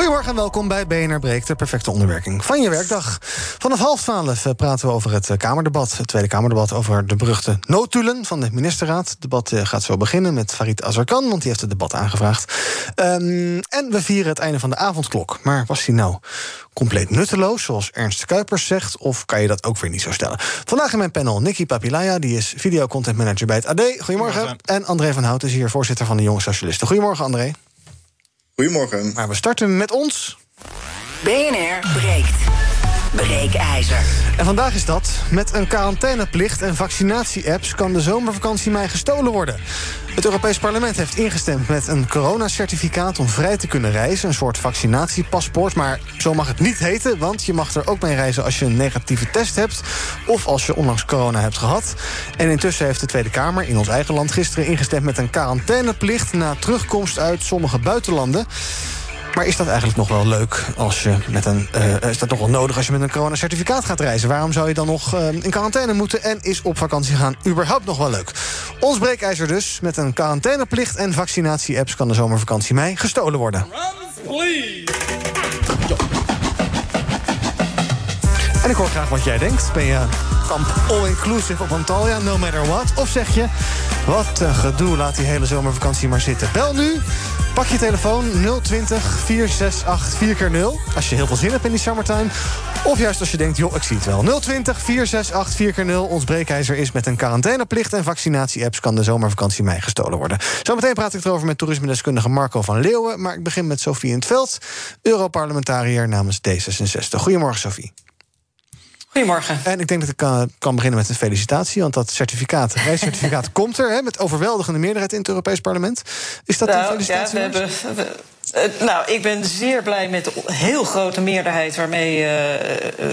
Goedemorgen en welkom bij BNR Breekt, de perfecte onderwerking van je werkdag. Vanaf half twaalf eh, praten we over het eh, Kamerdebat, het Tweede Kamerdebat over de beruchte noodtulen van de ministerraad. Het debat eh, gaat zo beginnen met Farid Azarkan, want die heeft het debat aangevraagd. Um, en we vieren het einde van de avondklok. Maar was die nou compleet nutteloos, zoals Ernst Kuipers zegt, of kan je dat ook weer niet zo stellen? Vandaag in mijn panel Nicky Papilaya, die is videocontent manager bij het AD. Goedemorgen. Goedemorgen. En André van Hout is hier voorzitter van de Jonge Socialisten. Goedemorgen, André. Goedemorgen. Maar we starten met ons. BNR breekt. Breekijzer. En vandaag is dat. Met een quarantaineplicht en vaccinatie-apps kan de zomervakantie mij gestolen worden. Het Europees Parlement heeft ingestemd met een coronacertificaat om vrij te kunnen reizen. Een soort vaccinatiepaspoort. Maar zo mag het niet heten, want je mag er ook mee reizen als je een negatieve test hebt. Of als je onlangs corona hebt gehad. En intussen heeft de Tweede Kamer in ons eigen land gisteren ingestemd met een quarantaineplicht na terugkomst uit sommige buitenlanden. Maar is dat eigenlijk nog wel leuk als je met een. Uh, is dat nog wel nodig als je met een coronacertificaat gaat reizen? Waarom zou je dan nog uh, in quarantaine moeten? En is op vakantie gaan überhaupt nog wel leuk? Ons breekijzer dus. Met een quarantaineplicht en vaccinatie-apps kan de zomervakantie mei gestolen worden. En ik hoor graag wat jij denkt. Ben je kamp all-inclusive op Antalya, no matter what? Of zeg je, wat een gedoe, laat die hele zomervakantie maar zitten. Bel nu, pak je telefoon 020 468 4x0. Als je heel veel zin hebt in die summertime. Of juist als je denkt, joh, ik zie het wel. 020 468 4x0. Ons breekijzer is met een quarantaineplicht en vaccinatie-apps... kan de zomervakantie mei gestolen worden. Zometeen praat ik erover met toerisme-deskundige Marco van Leeuwen. Maar ik begin met Sofie in het Veld, Europarlementariër namens D66. Goedemorgen, Sofie. Goedemorgen. En ik denk dat ik kan, kan beginnen met een felicitatie. Want dat certificaat, reiscertificaat, komt er hè, met overweldigende meerderheid in het Europees Parlement. Is dat nou, een felicitatie? Ja, we hebben, we, uh, nou, ik ben zeer blij met de heel grote meerderheid waarmee uh,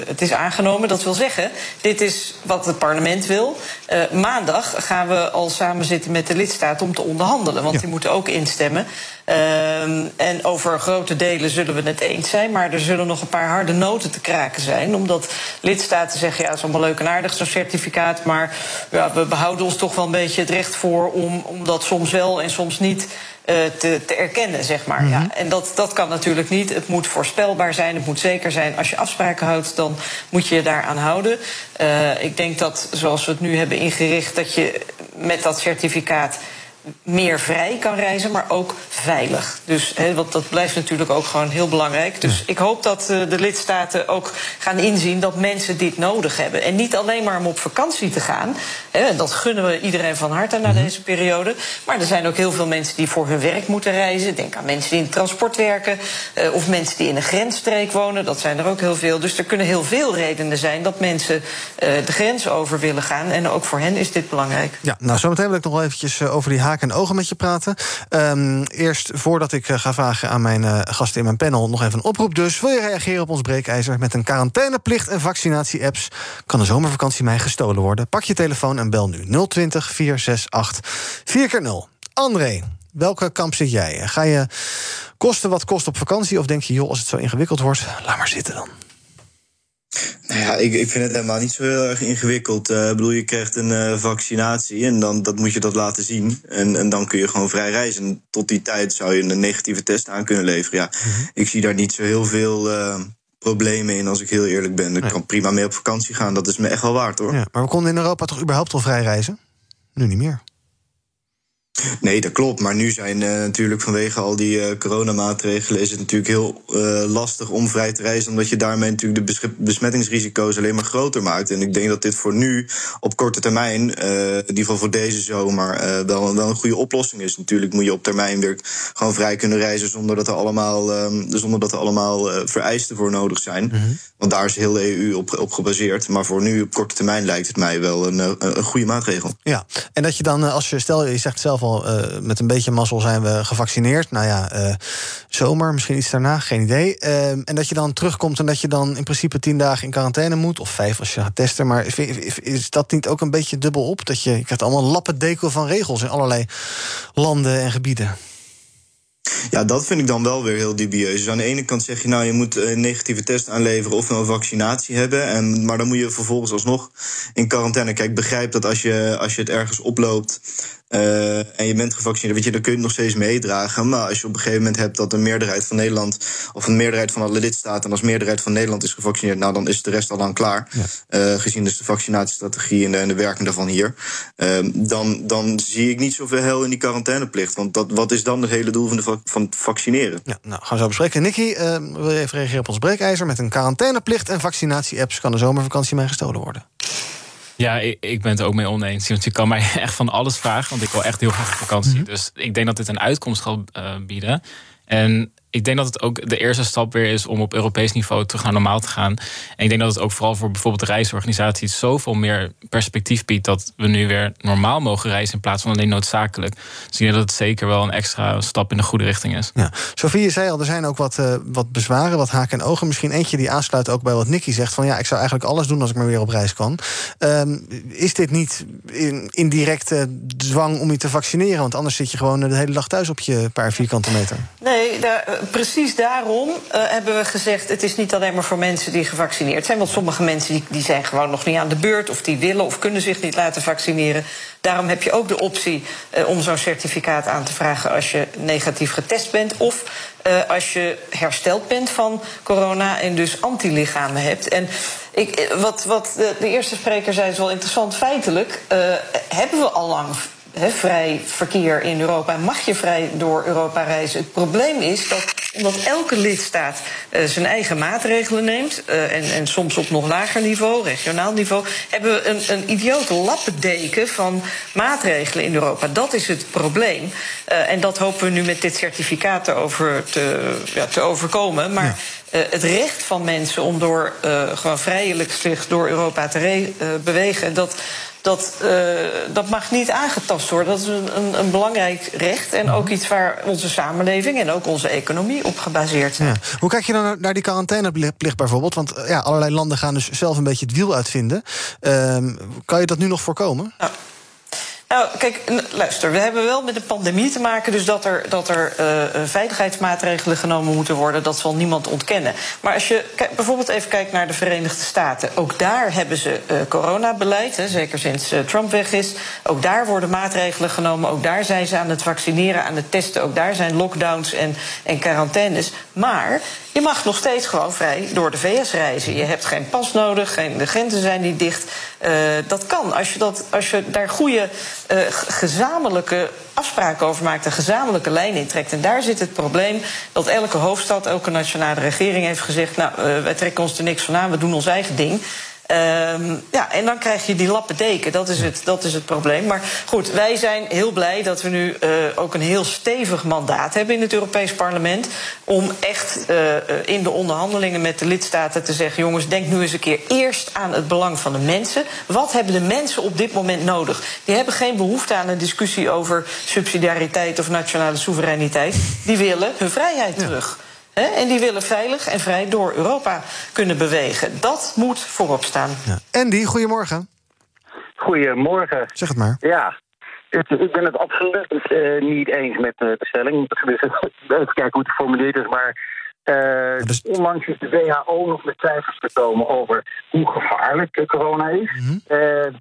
het is aangenomen. Dat wil zeggen, dit is wat het parlement wil. Uh, maandag gaan we al samen zitten met de lidstaten om te onderhandelen. Want ja. die moeten ook instemmen. En over grote delen zullen we het eens zijn. Maar er zullen nog een paar harde noten te kraken zijn. Omdat lidstaten zeggen, ja, het is allemaal leuk en aardig, zo'n certificaat. Maar ja, we behouden ons toch wel een beetje het recht voor om, om dat soms wel en soms niet te, te, erkennen, zeg maar. Mm -hmm. ja, en dat, dat kan natuurlijk niet. Het moet voorspelbaar zijn, het moet zeker zijn. Als je afspraken houdt, dan moet je je daaraan houden. Uh, ik denk dat, zoals we het nu hebben ingericht... dat je met dat certificaat meer vrij kan reizen, maar ook veilig. Dus, he, want dat blijft natuurlijk ook gewoon heel belangrijk. Dus ik hoop dat uh, de lidstaten ook gaan inzien dat mensen dit nodig hebben. En niet alleen maar om op vakantie te gaan. He, dat gunnen we iedereen van harte na deze periode. Maar er zijn ook heel veel mensen die voor hun werk moeten reizen. Denk aan mensen die in het transport werken. Uh, of mensen die in een grensstreek wonen. Dat zijn er ook heel veel. Dus er kunnen heel veel redenen zijn dat mensen uh, de grens over willen gaan. En ook voor hen is dit belangrijk. Ja, nou, zometeen wil ik nog wel eventjes over die haak en ogen met je praten. Um, eerst, voordat ik uh, ga vragen aan mijn uh, gasten in mijn panel... nog even een oproep dus. Wil je reageren op ons breekijzer? Met een quarantaineplicht en vaccinatie-apps... kan de zomervakantie mij gestolen worden. Pak je telefoon en bel nu 020 468 4x0. André, welke kamp zit jij? Ga je kosten wat kost op vakantie? Of denk je, joh, als het zo ingewikkeld wordt... laat maar zitten dan. Nou ja, ik, ik vind het helemaal niet zo heel erg ingewikkeld. Uh, ik bedoel, je krijgt een uh, vaccinatie en dan dat moet je dat laten zien. En, en dan kun je gewoon vrij reizen. Tot die tijd zou je een negatieve test aan kunnen leveren. Ja, mm -hmm. ik zie daar niet zo heel veel uh, problemen in, als ik heel eerlijk ben. Ik nee. kan prima mee op vakantie gaan, dat is me echt wel waard hoor. Ja, maar we konden in Europa toch überhaupt al vrij reizen? Nu niet meer. Nee, dat klopt. Maar nu zijn uh, natuurlijk vanwege al die uh, coronamaatregelen... is het natuurlijk heel uh, lastig om vrij te reizen... omdat je daarmee natuurlijk de besmettingsrisico's alleen maar groter maakt. En ik denk dat dit voor nu, op korte termijn... in ieder geval voor deze zomer, wel, wel een goede oplossing is. Natuurlijk moet je op termijn weer gewoon vrij kunnen reizen... zonder dat er allemaal, zonder dat er allemaal vereisten voor nodig zijn. -hmm. Want daar is heel de EU op, op gebaseerd. Maar voor nu, op korte termijn, lijkt het mij wel een, een goede maatregel. Ja, en dat je dan, als je, stel, je zegt zelf al, met een beetje mazzel zijn we gevaccineerd. Nou ja, zomer, misschien iets daarna, geen idee. en dat je dan terugkomt en dat je dan in principe tien dagen in quarantaine moet. Of vijf als je gaat testen. Maar is dat niet ook een beetje dubbel op? Dat je, je krijgt allemaal lappendekel van regels in allerlei landen en gebieden. Ja, dat vind ik dan wel weer heel dubieus. Dus aan de ene kant zeg je, nou, je moet een negatieve test aanleveren of een vaccinatie hebben. En, maar dan moet je vervolgens alsnog in quarantaine. Kijk, begrijp dat als je, als je het ergens oploopt, uh, en je bent gevaccineerd, weet je, dan kun je het nog steeds meedragen. Maar als je op een gegeven moment hebt dat een meerderheid van Nederland, of een meerderheid van alle lidstaten, en als meerderheid van Nederland is gevaccineerd, nou dan is de rest al lang klaar. Ja. Uh, gezien dus de vaccinatiestrategie en de, en de werking daarvan hier. Uh, dan, dan zie ik niet zoveel hel in die quarantaineplicht. Want dat, wat is dan het hele doel van, de, van het vaccineren? Ja, nou gaan we zo bespreken. Nicky, wil je even reageren op ons breekijzer? Met een quarantaineplicht en vaccinatie-apps kan de zomervakantie mij gestolen worden. Ja, ik, ik, ben het ook mee oneens. Want je kan mij echt van alles vragen, want ik wil echt heel graag op vakantie. Mhm. Dus ik denk dat dit een uitkomst gaat uh, bieden. En ik denk dat het ook de eerste stap weer is om op Europees niveau terug naar normaal te gaan. En ik denk dat het ook vooral voor bijvoorbeeld reisorganisaties zoveel meer perspectief biedt dat we nu weer normaal mogen reizen in plaats van alleen noodzakelijk. Dus ik denk dat het zeker wel een extra stap in de goede richting is. Ja. Sophie, je zei al, er zijn ook wat, uh, wat bezwaren, wat haken en ogen. Misschien eentje die aansluit ook bij wat Nicky zegt: van ja, ik zou eigenlijk alles doen als ik maar weer op reis kan. Um, is dit niet in, indirecte dwang om je te vaccineren? Want anders zit je gewoon de hele dag thuis op je paar vierkante meter. Nee, daar precies daarom uh, hebben we gezegd... het is niet alleen maar voor mensen die gevaccineerd zijn... want sommige mensen die, die zijn gewoon nog niet aan de beurt... of die willen of kunnen zich niet laten vaccineren. Daarom heb je ook de optie uh, om zo'n certificaat aan te vragen... als je negatief getest bent of als je hersteld bent van corona... en dus antilichamen hebt. En ik, wat, wat de, de eerste spreker zei is wel interessant. Feitelijk hebben we al lang vrij verkeer in Europa. Mag je vrij door Europa reizen? Het probleem is dat omdat elke lidstaat uh, zijn eigen maatregelen neemt... Uh, en, en soms op nog lager niveau, regionaal niveau... hebben we een, een idiote lappendeken van maatregelen in Europa. Dat is het probleem. Uh, en dat hopen we nu met dit certificaat te, te, overkomen. Maar. Het recht van mensen om door, gewoon vrijelijk zich door Europa te bewegen... dat dat, dat mag niet aangetast worden. Dat is een, een, belangrijk recht en ook iets waar onze samenleving en ook onze economie op gebaseerd zijn. Ja. Hoe kijk je dan naar die quarantaineplicht bijvoorbeeld? Want eh, ja, allerlei landen gaan dus zelf een beetje het wiel uitvinden. Uh, kan je dat nu nog voorkomen? Nou, kijk, luister, we hebben wel met een pandemie te maken, dus dat er, dat er uh, veiligheidsmaatregelen genomen moeten worden, dat zal niemand ontkennen. Maar als je kijk, bijvoorbeeld even kijkt naar de Verenigde Staten, ook daar hebben ze uh, coronabeleid, hè, zeker sinds Trump weg is. Ook daar worden maatregelen genomen, ook daar zijn ze aan het vaccineren, aan het testen, ook daar zijn lockdowns en, en quarantaines. Maar je mag nog steeds gewoon vrij door de VS reizen. Je hebt geen pas nodig, geen, de grenzen zijn niet dicht. Uh, dat kan als je, dat, als je daar goede uh, gezamenlijke afspraken over maakt, een gezamenlijke lijn intrekt. En daar zit het probleem dat elke hoofdstad, elke nationale regering heeft gezegd: Nou, uh, wij trekken ons er niks van aan, we doen ons eigen ding. Um, ja, en dan krijg je die lappendeken. Dat is het, dat is het probleem. Maar goed, wij zijn heel blij dat we nu uh, ook een heel stevig mandaat hebben in het Europees Parlement. Om echt uh, in de onderhandelingen met de lidstaten te zeggen: jongens, denk nu eens een keer eerst aan het belang van de mensen. Wat hebben de mensen op dit moment nodig? Die hebben geen behoefte aan een discussie over subsidiariteit of nationale soevereiniteit. Die willen hun vrijheid terug. Ja. En die willen veilig en vrij door Europa kunnen bewegen. Dat moet voorop staan. Ja. Andy, goedemorgen. Goedemorgen. Zeg het maar. Ja, ik ben het absoluut uh, niet eens met de stelling. Dus even kijken hoe het geformuleerd is. Maar uh, dus... onlangs is de WHO nog met cijfers gekomen over hoe gevaarlijk corona is. Mm -hmm. uh,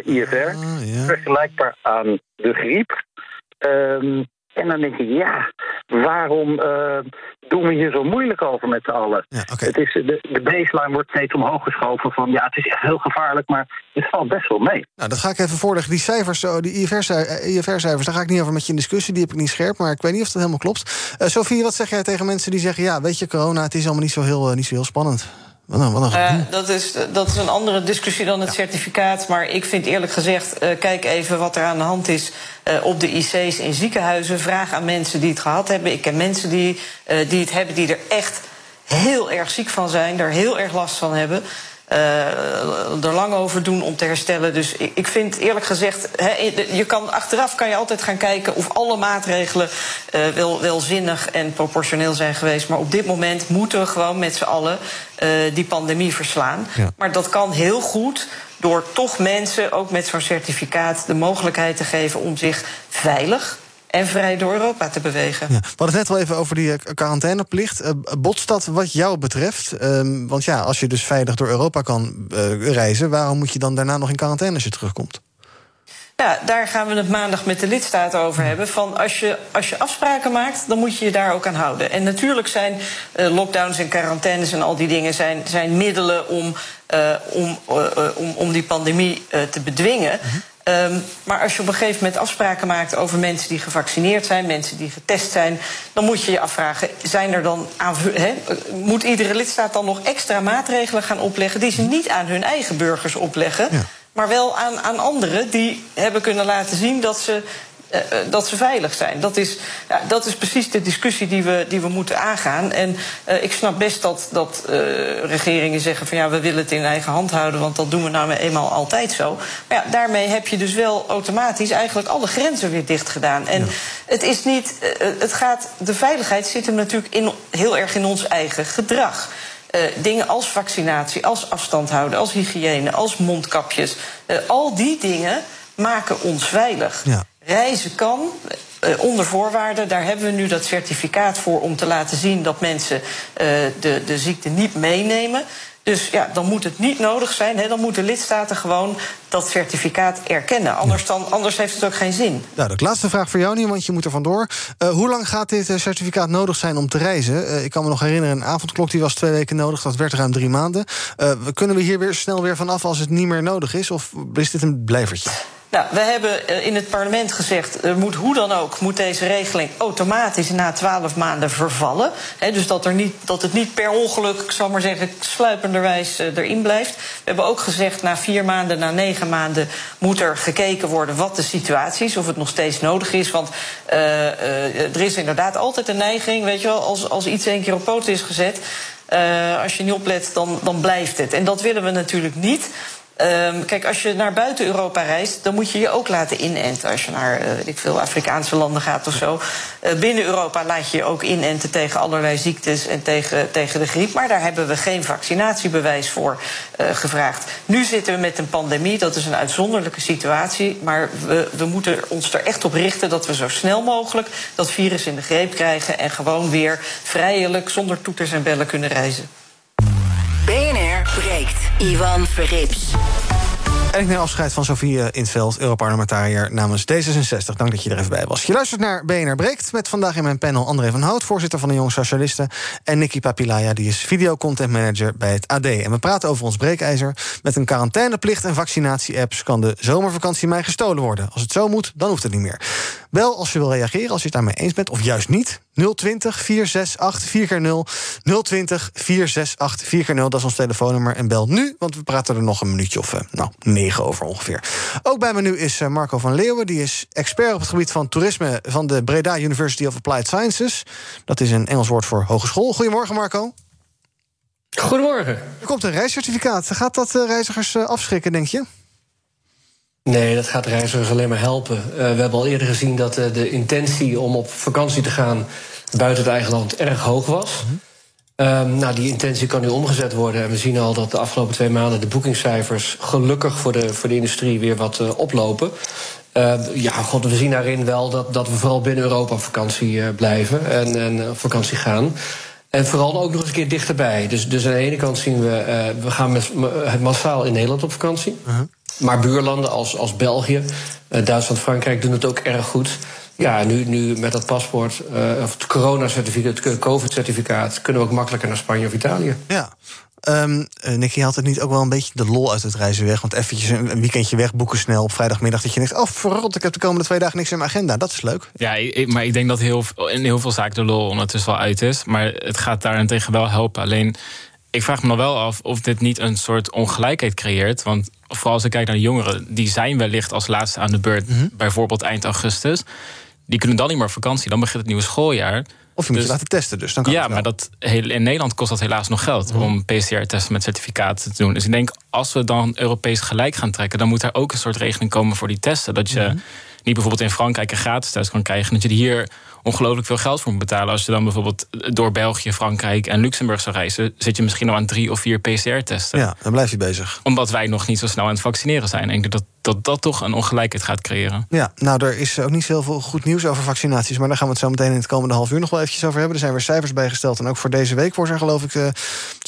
0,15% IFR. Ah, ja. Vergelijkbaar aan de griep. Um, en dan denk ik, ja, waarom uh, doen we hier zo moeilijk over met z'n allen? Ja, okay. het is, de, de baseline wordt steeds omhoog geschoven van... ja, het is echt heel gevaarlijk, maar het valt best wel mee. Nou, dat ga ik even voorleggen. Die cijfers, die IFR-cijfers, daar ga ik niet over met je in discussie. Die heb ik niet scherp, maar ik weet niet of dat helemaal klopt. Uh, Sophie, wat zeg jij tegen mensen die zeggen... ja, weet je, corona, het is allemaal niet zo heel, uh, niet zo heel spannend? Wat dan? Uh, dat, is, dat is een andere discussie dan het ja. certificaat. Maar ik vind eerlijk gezegd, uh, kijk even wat er aan de hand is uh, op de IC's in ziekenhuizen. Vraag aan mensen die het gehad hebben. Ik ken mensen die, die het hebben, die er echt heel erg ziek van zijn, daar heel erg last van hebben. Uh, er lang over doen om te herstellen. Dus ik, ik vind eerlijk gezegd, je kan, achteraf kan je altijd gaan kijken of alle maatregelen uh, wel, wel zinnig en proportioneel zijn geweest. Maar op dit moment moeten we gewoon met z'n allen uh, die pandemie verslaan. Ja. Maar dat kan heel goed door toch mensen, ook met zo'n certificaat, de mogelijkheid te geven om zich veilig en vrij door Europa te bewegen. Ja. We hadden het net wel even over die eh, quarantaineplicht. Uh, botst dat wat jou betreft? Uh, want ja, als je dus veilig door Europa kan uh, reizen... waarom moet je dan daarna nog in quarantaine als je terugkomt? Ja, daar gaan we het maandag met de lidstaten over hebben. Van als je, als je afspraken maakt, dan moet je je daar ook aan houden. En natuurlijk zijn uh, lockdowns en quarantaines en al die dingen zijn, zijn middelen om, uh, om, om, om die pandemie te bedwingen. -hmm. Um, maar als je op een gegeven moment afspraken maakt over mensen die gevaccineerd zijn, mensen die getest zijn, dan moet je je afvragen: zijn er dan aan, he, moet iedere lidstaat dan nog extra maatregelen gaan opleggen die ze niet aan hun eigen burgers opleggen, ja. maar wel aan, aan anderen die hebben kunnen laten zien dat ze dat ze veilig zijn. Dat is, ja, dat is precies de discussie die we, die we moeten aangaan. En uh, ik snap best dat, dat uh, regeringen zeggen van ja, we willen het in eigen hand houden, want dat doen we nou eenmaal altijd zo. Maar ja, daarmee heb je dus wel automatisch eigenlijk alle grenzen weer dicht gedaan. En ja. het is niet, het gaat, de veiligheid zit hem natuurlijk in, heel erg in ons eigen gedrag. Uh, dingen als vaccinatie, als afstand houden, als hygiëne, als mondkapjes. Uh, al die dingen maken ons veilig. Ja. Reizen kan uh, onder voorwaarden. Daar hebben we nu dat certificaat voor om te laten zien dat mensen uh, de, de ziekte niet meenemen. Dus ja, dan moet het niet nodig zijn. Hè, dan moeten lidstaten gewoon dat certificaat erkennen. Anders, dan, anders heeft het ook geen zin. Nou, de laatste vraag voor jou niet, want je moet er vandoor. Uh, hoe lang gaat dit certificaat nodig zijn om te reizen? Ik kan me nog herinneren, een avondklok die was twee weken nodig. Dat werd ruim drie maanden. Kunnen we hier weer snel weer vanaf als het niet meer nodig is? Of is dit een blijvertje? Nou, we hebben in het parlement gezegd... er moet hoe dan ook, moet deze regeling automatisch na twaalf maanden vervallen. Dus dat, er niet, dat het niet per ongeluk, ik zal maar zeggen, sluipenderwijs uh, erin blijft. We hebben ook gezegd, na vier maanden, na negen maanden... moet er gekeken worden wat de situatie is, of het nog steeds nodig is. Want uh, er is inderdaad altijd een neiging, weet je wel... als, als iets één keer op poot is gezet... als je niet oplet, dan, dan blijft het. En dat willen we natuurlijk niet... Um, kijk, als je naar buiten Europa reist, dan moet je je ook laten inenten. Als je naar uh, ik veel Afrikaanse landen gaat of zo. Uh, binnen Europa laat je je ook inenten tegen allerlei ziektes en tegen, tegen de griep. Maar daar hebben we geen vaccinatiebewijs voor uh, gevraagd. Nu zitten we met een pandemie, dat is een uitzonderlijke situatie. Maar we, we moeten ons er echt op richten dat we zo snel mogelijk dat virus in de greep krijgen. En gewoon weer vrijelijk, zonder toeters en bellen kunnen reizen. BNR breekt. Ivan Verrips. En ik neem afscheid van Sofie Intveld, Europarlementariër namens D66. Dank dat je er even bij was. Je luistert naar BNR Breekt met vandaag in mijn panel André van Hout... voorzitter van de Jong Socialisten... en Nicky Papilaya, die is videocontent manager bij het AD. En we praten over ons breekijzer. Met een quarantaineplicht en vaccinatie-apps... kan de zomervakantie mij gestolen worden. Als het zo moet, dan hoeft het niet meer. Bel als je wil reageren, als je het daarmee eens bent, of juist niet. 020 468 4x0. 020 468 4x0, dat is ons telefoonnummer. En bel nu, want we praten er nog een minuutje of uh, nou, negen over ongeveer. Ook bij me nu is uh, Marco van Leeuwen. Die is expert op het gebied van toerisme van de Breda University of Applied Sciences. Dat is een Engels woord voor hogeschool. Goedemorgen, Marco. Goedemorgen. Er komt een reiscertificaat. Gaat dat uh, reizigers afschrikken, denk je? Nee, dat gaat reizigers alleen maar helpen. Uh, we hebben al eerder gezien dat uh, de intentie om op vakantie te gaan buiten het eigen land erg hoog was. Um, nou, die intentie kan nu omgezet worden. En we zien al dat de afgelopen twee maanden de boekingscijfers gelukkig voor de, voor de industrie weer wat uh, oplopen. Uh, ja, god, we zien daarin wel dat, dat we vooral binnen Europa op vakantie uh, blijven en, en op vakantie gaan. En vooral ook nog eens een keer dichterbij. Dus, dus aan de ene kant zien we, we gaan met, massaal in Nederland op vakantie. -huh. Maar buurlanden als, als België, uh, Duitsland, Frankrijk doen het ook erg goed. Ja, nu, nu met dat paspoort, uh, of het coronacertificaat, het COVID-certificaat, kunnen we ook makkelijker naar Spanje of Italië. Ja. Um, Nicky, had het niet ook wel een beetje de lol uit het reizen weg? Want eventjes een, een weekendje weg, boeken snel op vrijdagmiddag... dat je denkt, oh verrot, ik heb de komende twee dagen niks in mijn agenda. Dat is leuk. Ja, ik, maar ik denk dat heel, in heel veel zaken de lol ondertussen wel uit is. Maar het gaat daarentegen wel helpen. Alleen, ik vraag me nog wel af of dit niet een soort ongelijkheid creëert. Want vooral als ik kijk naar de jongeren... die zijn wellicht als laatste aan de beurt, mm -hmm. bijvoorbeeld eind augustus... die kunnen dan niet meer op vakantie, dan begint het nieuwe schooljaar... Of je moet je laten testen, dus dan kan Ja, maar dat, in Nederland kost dat helaas nog geld... Mhm. om PCR-testen met certificaten te doen. Dus ik denk, als we dan Europees gelijk gaan trekken... dan moet er ook een soort regeling komen voor die testen. Dat je Mhm. niet bijvoorbeeld in Frankrijk een gratis test kan krijgen... dat je er hier ongelooflijk veel geld voor moet betalen. Als je dan bijvoorbeeld door België, Frankrijk en Luxemburg zou reizen... zit je misschien al aan drie of vier PCR-testen. Ja, dan blijf je bezig. Omdat wij nog niet zo snel aan het vaccineren zijn. En ik denk dat dat, dat toch een ongelijkheid gaat creëren. Ja, nou, er is ook niet zoveel goed nieuws over vaccinaties... maar daar gaan we het zo meteen in het komende half uur nog wel eventjes over hebben. Er zijn weer cijfers bijgesteld en ook voor deze week wordt er geloof ik... eh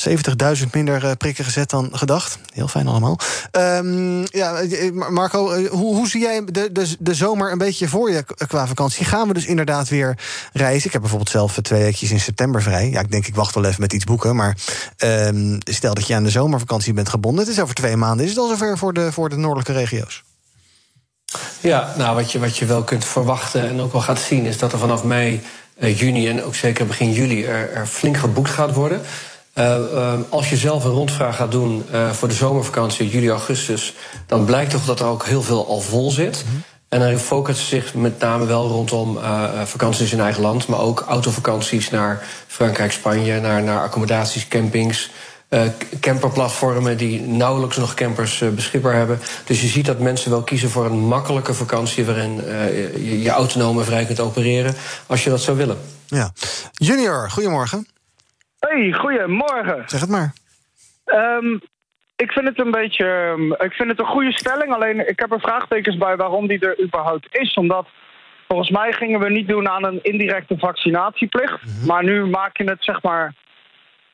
70.000 minder eh, prikken gezet dan gedacht. Heel fijn allemaal. Ehm, ja, eh, Marco, eh, hoe, hoe zie jij de, de, de zomer een beetje voor je qua vakantie? Gaan we dus inderdaad weer reizen? Ik heb bijvoorbeeld zelf eh, twee weekjes in september vrij. Ja, ik denk ik wacht wel even met iets boeken. Maar ehm, stel dat je aan de zomervakantie bent gebonden. Het is over twee maanden. Is het al zover voor de, voor de noordelijke regio's? Ja, nou wat je, wat je wel kunt verwachten en ook wel gaat zien, is dat er vanaf mei, eh, juni en ook zeker begin juli er, er flink geboekt gaat worden. Eh, als je zelf een rondvraag gaat doen voor de zomervakantie, juli, augustus, dan blijkt toch dat er ook heel veel al vol zit. En dan focust zich met name wel rondom eh, eh, vakanties in eigen land, maar ook autovakanties naar Frankrijk, Spanje, naar, naar accommodaties, campings. eh, camperplatformen die nauwelijks nog campers beschikbaar hebben. Dus je ziet dat mensen wel kiezen voor een makkelijke vakantie waarin eh, je, je autonoom en vrij kunt opereren als je dat zou willen. Ja. Junior, goedemorgen. Hey, goedemorgen. Zeg het maar. Ehm, ik vind het een beetje. ehm, Ik vind het een goede stelling. Alleen ik heb er vraagtekens bij waarom die er überhaupt is. Omdat volgens mij gingen we niet doen aan een indirecte vaccinatieplicht. Maar nu maak je het zeg maar.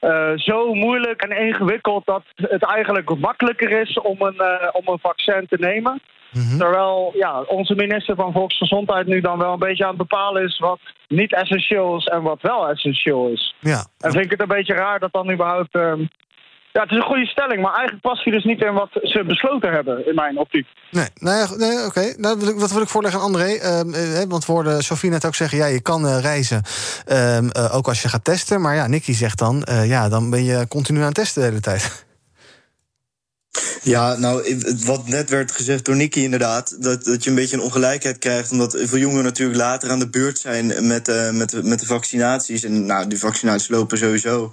eh, zo moeilijk en ingewikkeld dat het eigenlijk makkelijker is om een, eh, om een vaccin te nemen. Terwijl ja, onze minister van Volksgezondheid nu dan wel een beetje aan het bepalen is wat niet essentieel is en wat wel essentieel is. Ja. En vind ik het een beetje raar dat dan überhaupt. ehm, ja, het is een goede stelling, maar eigenlijk past hij dus niet in wat ze besloten hebben, in mijn optiek. Nee, nou ja, nee, oké. Nou, wat wil ik- voorleggen aan André? Ehm, eh, want we hoorden Sofie net ook zeggen... ja, je kan eh, reizen, ehm, eh, ook als je gaat testen. Maar ja, Nicky zegt dan... eh, ja, dan ben je continu aan het testen de hele tijd. Ja, nou, wat net werd gezegd door Nicky inderdaad... Dat, dat je een beetje een ongelijkheid krijgt... omdat veel jongeren natuurlijk later aan de beurt zijn met, eh, met, de- met de vaccinaties. En nou, die vaccinaties lopen sowieso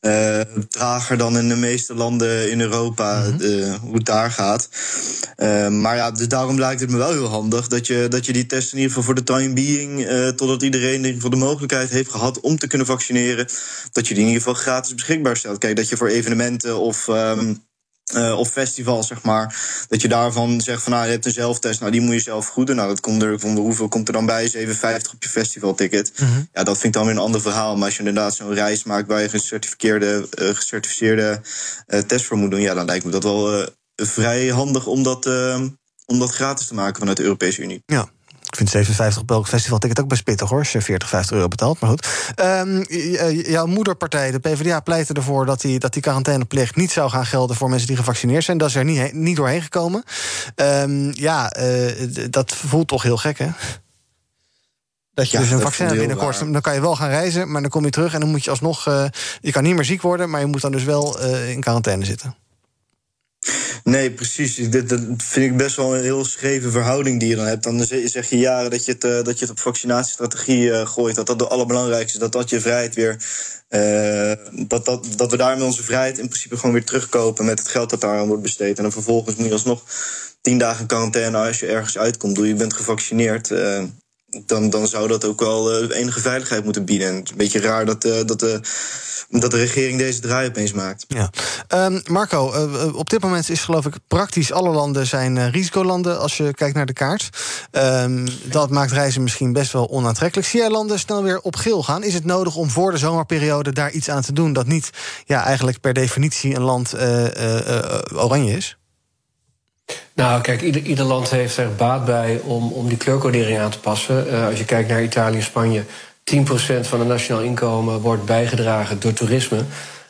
eh, trager dan in de meeste landen in Europa... eh, hoe het daar gaat. Eh, maar ja, dus daarom lijkt het me wel heel handig... dat je, dat je die test in ieder geval voor de time being... totdat iedereen in ieder geval de mogelijkheid heeft gehad om te kunnen vaccineren... dat je die in ieder geval gratis beschikbaar stelt. Kijk, dat je voor evenementen of... ehm, eh, of festivals, zeg maar. Dat je daarvan zegt van nou, je hebt een zelftest, nou die moet je zelf goed doen. Nou, dat komt er, van hoeveel komt er dan bij? 7,50 op je festivalticket. Ja, dat vind ik dan weer een ander verhaal. Maar als je inderdaad zo'n reis maakt waar je gecertificeerde, eh, gecertificeerde eh, test voor moet doen, ja, dan lijkt me dat wel vrij handig om dat, om dat gratis te maken vanuit de Europese Unie. Ja. Ik vind 57 op elk festivalticket ook best pittig hoor, als je 40, 50 euro betaalt. Maar goed. Ehm, eh, jouw moederpartij, de PvdA, pleitte ervoor dat die, dat die quarantaineplicht niet zou gaan gelden voor mensen die gevaccineerd zijn. Dat is er niet, niet doorheen gekomen. Ehm, ja, eh, dat voelt toch heel gek, hè? Dat je Ja, dus een vaccin hebt binnenkort. Dan kan je wel gaan reizen, maar dan kom je terug en dan moet je alsnog. eh, je kan niet meer ziek worden, maar je moet dan dus wel in quarantaine zitten. Nee, precies. Dit, dat vind ik best wel een heel scheve verhouding die je dan hebt. Dan zeg je jaren dat je het, eh, dat je het op vaccinatiestrategie eh, gooit. Dat dat de allerbelangrijkste is. Dat dat je vrijheid weer. eh, dat, dat, dat we daarmee onze vrijheid in principe gewoon weer terugkopen met het geld dat daar aan wordt besteed. En dan vervolgens moet je alsnog tien dagen quarantaine als je ergens uitkomt. Doe je bent gevaccineerd. eh, dan, dan zou dat ook wel eh, enige veiligheid moeten bieden. En het is een beetje raar dat, eh, dat, de, dat de regering deze draai opeens maakt. Ja. Ehm, Marco, eh, eh, op dit moment is geloof ik praktisch alle landen zijn eh, risicolanden als je kijkt naar de kaart. Ehm, dat maakt reizen misschien best wel onaantrekkelijk. Zie jij landen snel weer op geel gaan? Is het nodig om voor de zomerperiode daar iets aan te doen dat niet ja, eigenlijk per definitie een land eh, eh, eh, oranje is? Nou, kijk, ieder, ieder land heeft er baat bij om, om die kleurcodering aan te passen. Eh, als je kijkt naar Italië Spanje, 10% van het nationaal inkomen wordt bijgedragen door toerisme.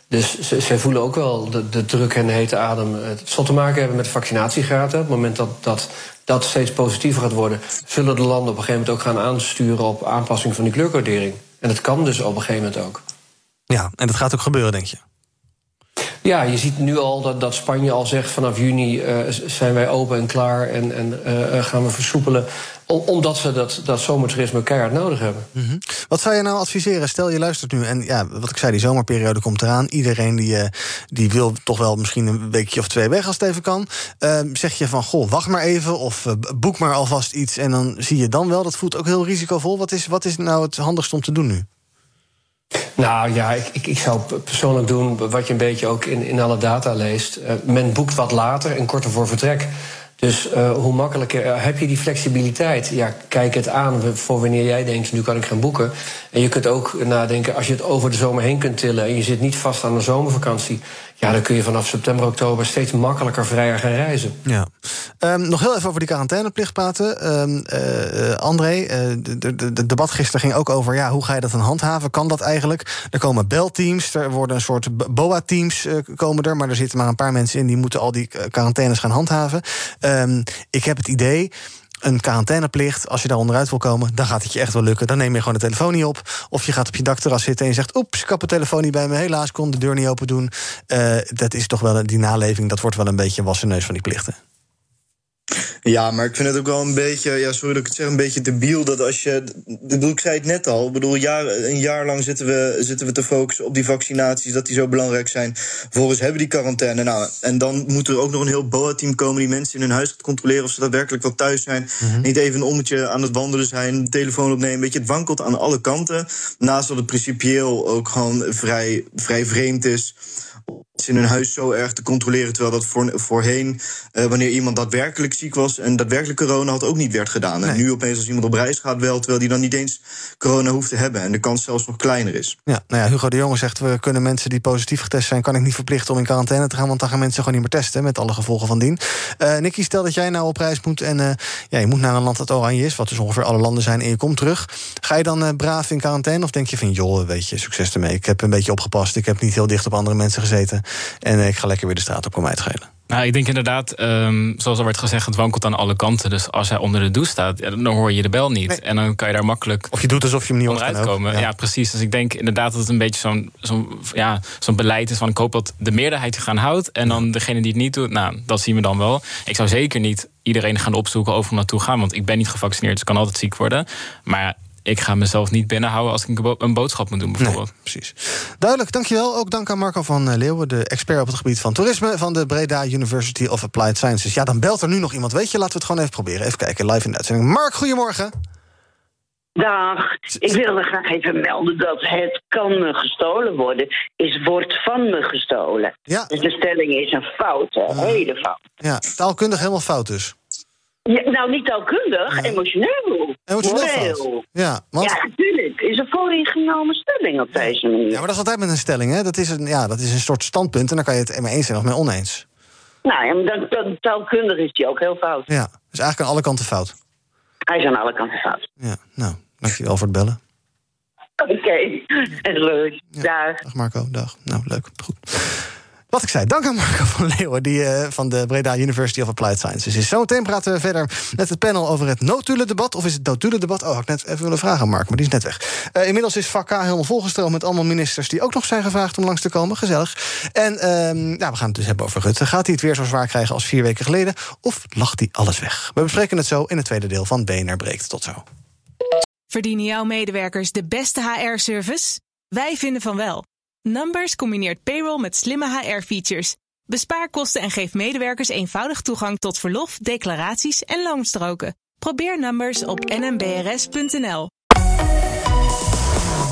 Dus ze, zij voelen ook wel de, de druk en de hete adem. Het zal te maken hebben met de vaccinatiegraten. Op het moment dat, dat dat steeds positiever gaat worden, zullen de landen op een gegeven moment ook gaan aansturen op aanpassing van die kleurcodering. En dat kan dus op een gegeven moment ook. Ja, en dat gaat ook gebeuren, denk je? Ja, je ziet nu al dat, dat Spanje al zegt vanaf juni uh, zijn wij open en klaar en, en uh, gaan we versoepelen omdat ze dat, dat zomertoerisme keihard nodig hebben. -hmm. Wat zou je nou adviseren? Stel je luistert nu en ja, wat ik zei, die zomerperiode komt eraan. Iedereen die, die wil toch wel misschien een weekje of twee weg als het even kan. Uh, zeg je van, goh, wacht maar even of boek maar alvast iets... en dan zie je dan wel, dat voelt ook heel risicovol. Wat is, wat is nou het handigst om te doen nu? Nou ja, ik, ik, ik, zou persoonlijk doen wat je een beetje ook in, in alle data leest. men boekt wat later en korter voor vertrek. Dus uh, hoe makkelijker uh, heb je die flexibiliteit? Ja, kijk het aan voor wanneer jij denkt, nu kan ik gaan boeken. En je kunt ook nadenken, als je het over de zomer heen kunt tillen... en je zit niet vast aan een zomervakantie... ja, dan kun je vanaf september, oktober steeds makkelijker vrijer gaan reizen. Ja. Um, nog heel even over die quarantaineplicht praten. Um, uh, André, de debat gisteren ging ook over... ja, hoe ga je dat dan handhaven? Kan dat eigenlijk? Er komen belteams, er worden een soort BOA-teams komen er... maar er zitten maar een paar mensen in... die moeten al die quarantaines gaan handhaven... Um, ik heb het idee een quarantaineplicht, als je daar onderuit wil komen, dan gaat het je echt wel lukken. Dan neem je gewoon de telefoon niet op. Of je gaat op je dakterras zitten en je zegt: Oeps, ik heb telefoon niet bij me. Helaas, kon de deur niet open doen. Uh, dat is toch wel die naleving, dat wordt wel een beetje een wassen neus van die plichten. Ja, maar ik vind het ook wel een beetje, ja, sorry dat ik het zeg, een beetje debiel dat als je. Bedoel, ik zei het net al, ik bedoel, jaar, een jaar lang zitten we, zitten we te focussen op die vaccinaties, dat die zo belangrijk zijn. Vervolgens hebben die quarantaine. Nou, en dan moet er ook nog een heel BOA-team komen die mensen in hun huis gaat controleren of ze daadwerkelijk wel thuis zijn. Mm-hmm. Niet even een ommetje aan het wandelen zijn, telefoon opnemen. Weet je, het wankelt aan alle kanten. Naast dat het principieel ook gewoon vrij, vrij vreemd is in hun huis zo erg te controleren. Terwijl dat voor, voorheen, uh, wanneer iemand daadwerkelijk ziek was en daadwerkelijk corona had, ook niet werd gedaan. En nu opeens als iemand op reis gaat wel, terwijl die dan niet eens corona hoeft te hebben. En de kans zelfs nog kleiner is. Ja, nou ja, Hugo de Jonge zegt, we kunnen mensen die positief getest zijn, kan ik niet verplichten om in quarantaine te gaan, want dan gaan mensen gewoon niet meer testen, met alle gevolgen van dien. Uh, Nicky, stel dat jij nou op reis moet en uh, ja, je moet naar een land dat oranje is, wat dus ongeveer alle landen zijn, en je komt terug. Ga je dan braaf in quarantaine of denk je van, joh, weet je, succes ermee. Ik heb een beetje opgepast, ik heb niet heel dicht op andere mensen gezeten. En ik ga lekker weer de straat op om mij te schelen. Nou, ik denk inderdaad, um, zoals al werd gezegd, het wankelt aan alle kanten. Dus als hij onder de douche staat, ja, dan hoor je de bel niet. Nee. En dan kan je daar makkelijk. Of je doet alsof je hem niet onderuit komen. Ja. ja. precies. Dus ik denk inderdaad dat het een beetje zo'n zo'n ja, zo'n beleid is van ik hoop dat de meerderheid zich gaan houdt. En dan degene die het niet doet, nou, dat zien we dan wel. Ik zou zeker niet iedereen gaan opzoeken over naartoe gaan. Want ik ben niet gevaccineerd, dus ik kan altijd ziek worden. Maar ik ga mezelf niet binnenhouden als ik een boodschap moet doen, bijvoorbeeld. Nee, precies. Duidelijk, dankjewel. Ook dank aan Marco van Leeuwen, de expert op het gebied van toerisme van de Breda University of Applied Sciences. Ja, dan belt er nu nog iemand. Weet je, laten we het gewoon even proberen. Even kijken, live in de uitzending. Mark, goedemorgen. Dag, ik wilde graag even melden dat het kan gestolen worden, is wordt van me gestolen. Ja. Dus de stelling is een fout, een uh, hele fout. Ja, taalkundig helemaal fout dus. Ja, nou, niet taalkundig, emotioneel. Emotioneel Ja, want... ja, natuurlijk. Is een vooringenomen stelling op deze manier. Ja, maar dat is altijd met een stelling, hè? Dat is een, ja, dat is een soort standpunt en dan kan je het mee eens zijn of mee oneens. Nou ja, maar dan, dan, taalkundig is die ook heel fout. Ja, dus eigenlijk aan alle kanten fout. Hij is aan alle kanten fout. Ja, nou, dankjewel voor het bellen. Oké, okay. leuk. Ja. Dag. Dag Marco, dag. Nou, leuk. Goed. Wat ik zei, dank aan Marco van Leeuwen, die uh, van de Breda University of Applied Sciences is. Zometeen praten we verder met het panel over het notulendebat. Of is het notulendebat? Oh, had ik net even willen vragen aan Mark, maar die is net weg. Uh, inmiddels is vak helemaal volgestroomd met allemaal ministers... die ook nog zijn gevraagd om langs te komen. Gezellig. En nou, we gaan het dus hebben over Rutte. Gaat hij het weer zo zwaar krijgen als vier weken geleden? Of lacht hij alles weg? We bespreken het zo in het tweede deel van BNR Breekt. Tot zo. Verdienen jouw medewerkers de beste HR-service? Wij vinden van wel. Numbers combineert payroll met slimme HR-features. Bespaar kosten en geef medewerkers eenvoudig toegang tot verlof, declaraties en loonstroken. Probeer Numbers op nmbrs.nl.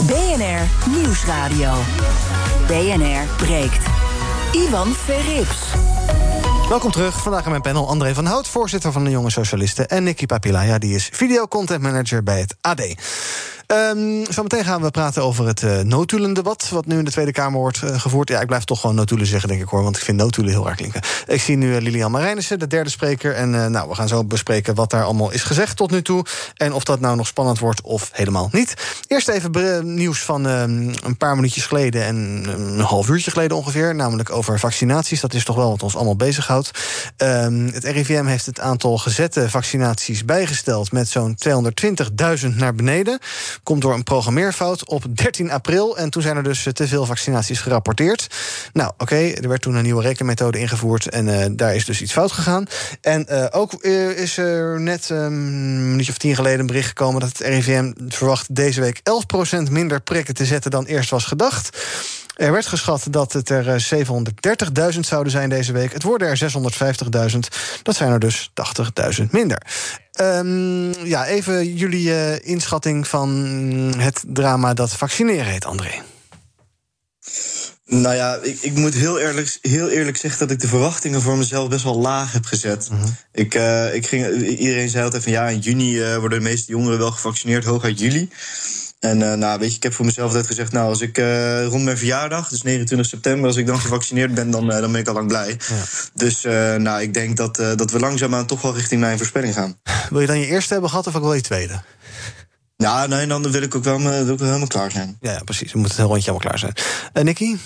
BNR Nieuwsradio. BNR breekt. Ivan Verrips. Welkom terug. Vandaag in mijn panel André van Hout, voorzitter van de Jonge Socialisten... en Nicky Papilaya, die is videocontent manager bij het AD. Um, zometeen gaan we praten over het uh, notulendebat... wat nu in de Tweede Kamer wordt uh, gevoerd. Ja, ik blijf toch gewoon notulen zeggen, denk ik hoor... want ik vind notulen heel erg klinken. Ik zie nu uh, Lilian Marijnissen, de derde spreker... en nou, we gaan zo bespreken wat daar allemaal is gezegd tot nu toe... en of dat nou nog spannend wordt of helemaal niet. Eerst even nieuws van ehm, een paar minuutjes geleden... en een half uurtje geleden ongeveer, namelijk over vaccinaties. Dat is toch wel wat ons allemaal bezighoudt. Um, het RIVM heeft het aantal gezette vaccinaties bijgesteld... met zo'n 220.000 naar beneden... Komt door een programmeerfout op 13 april. En toen zijn er dus te veel vaccinaties gerapporteerd. Nou, oké, er werd toen een nieuwe rekenmethode ingevoerd. En daar is dus iets fout gegaan. En ook is er net ehm, een minuutje of tien geleden een bericht gekomen dat het RIVM verwacht deze week 11% minder prikken te zetten dan eerst was gedacht. Er werd geschat dat het er 730.000 zouden zijn deze week. Het worden er 650.000. Dat zijn er dus 80.000 minder. Um, ja, even jullie uh, inschatting van het drama dat vaccineren heet, André. Nou ja, ik, ik moet heel eerlijk, heel eerlijk zeggen dat ik de verwachtingen voor mezelf best wel laag heb gezet. Mm -hmm. ik, uh, ik ging, iedereen zei altijd van ja, in juni uh, worden de meeste jongeren wel gevaccineerd, hooguit juli. En uh, nou, weet je, ik heb voor mezelf altijd gezegd, nou, als ik uh, rond mijn verjaardag, dus 29 september, als ik dan gevaccineerd ben, dan, uh, dan ben ik al lang blij. Ja. Dus nou, ik denk dat, dat we langzaamaan toch wel richting mijn voorspelling gaan. Wil je dan je eerste hebben gehad of ook wel je tweede? Ja, nee, dan wil ik ook wel, wil ik wel helemaal klaar zijn. Ja, ja precies. We moeten het heel rondje helemaal klaar zijn. Nicky?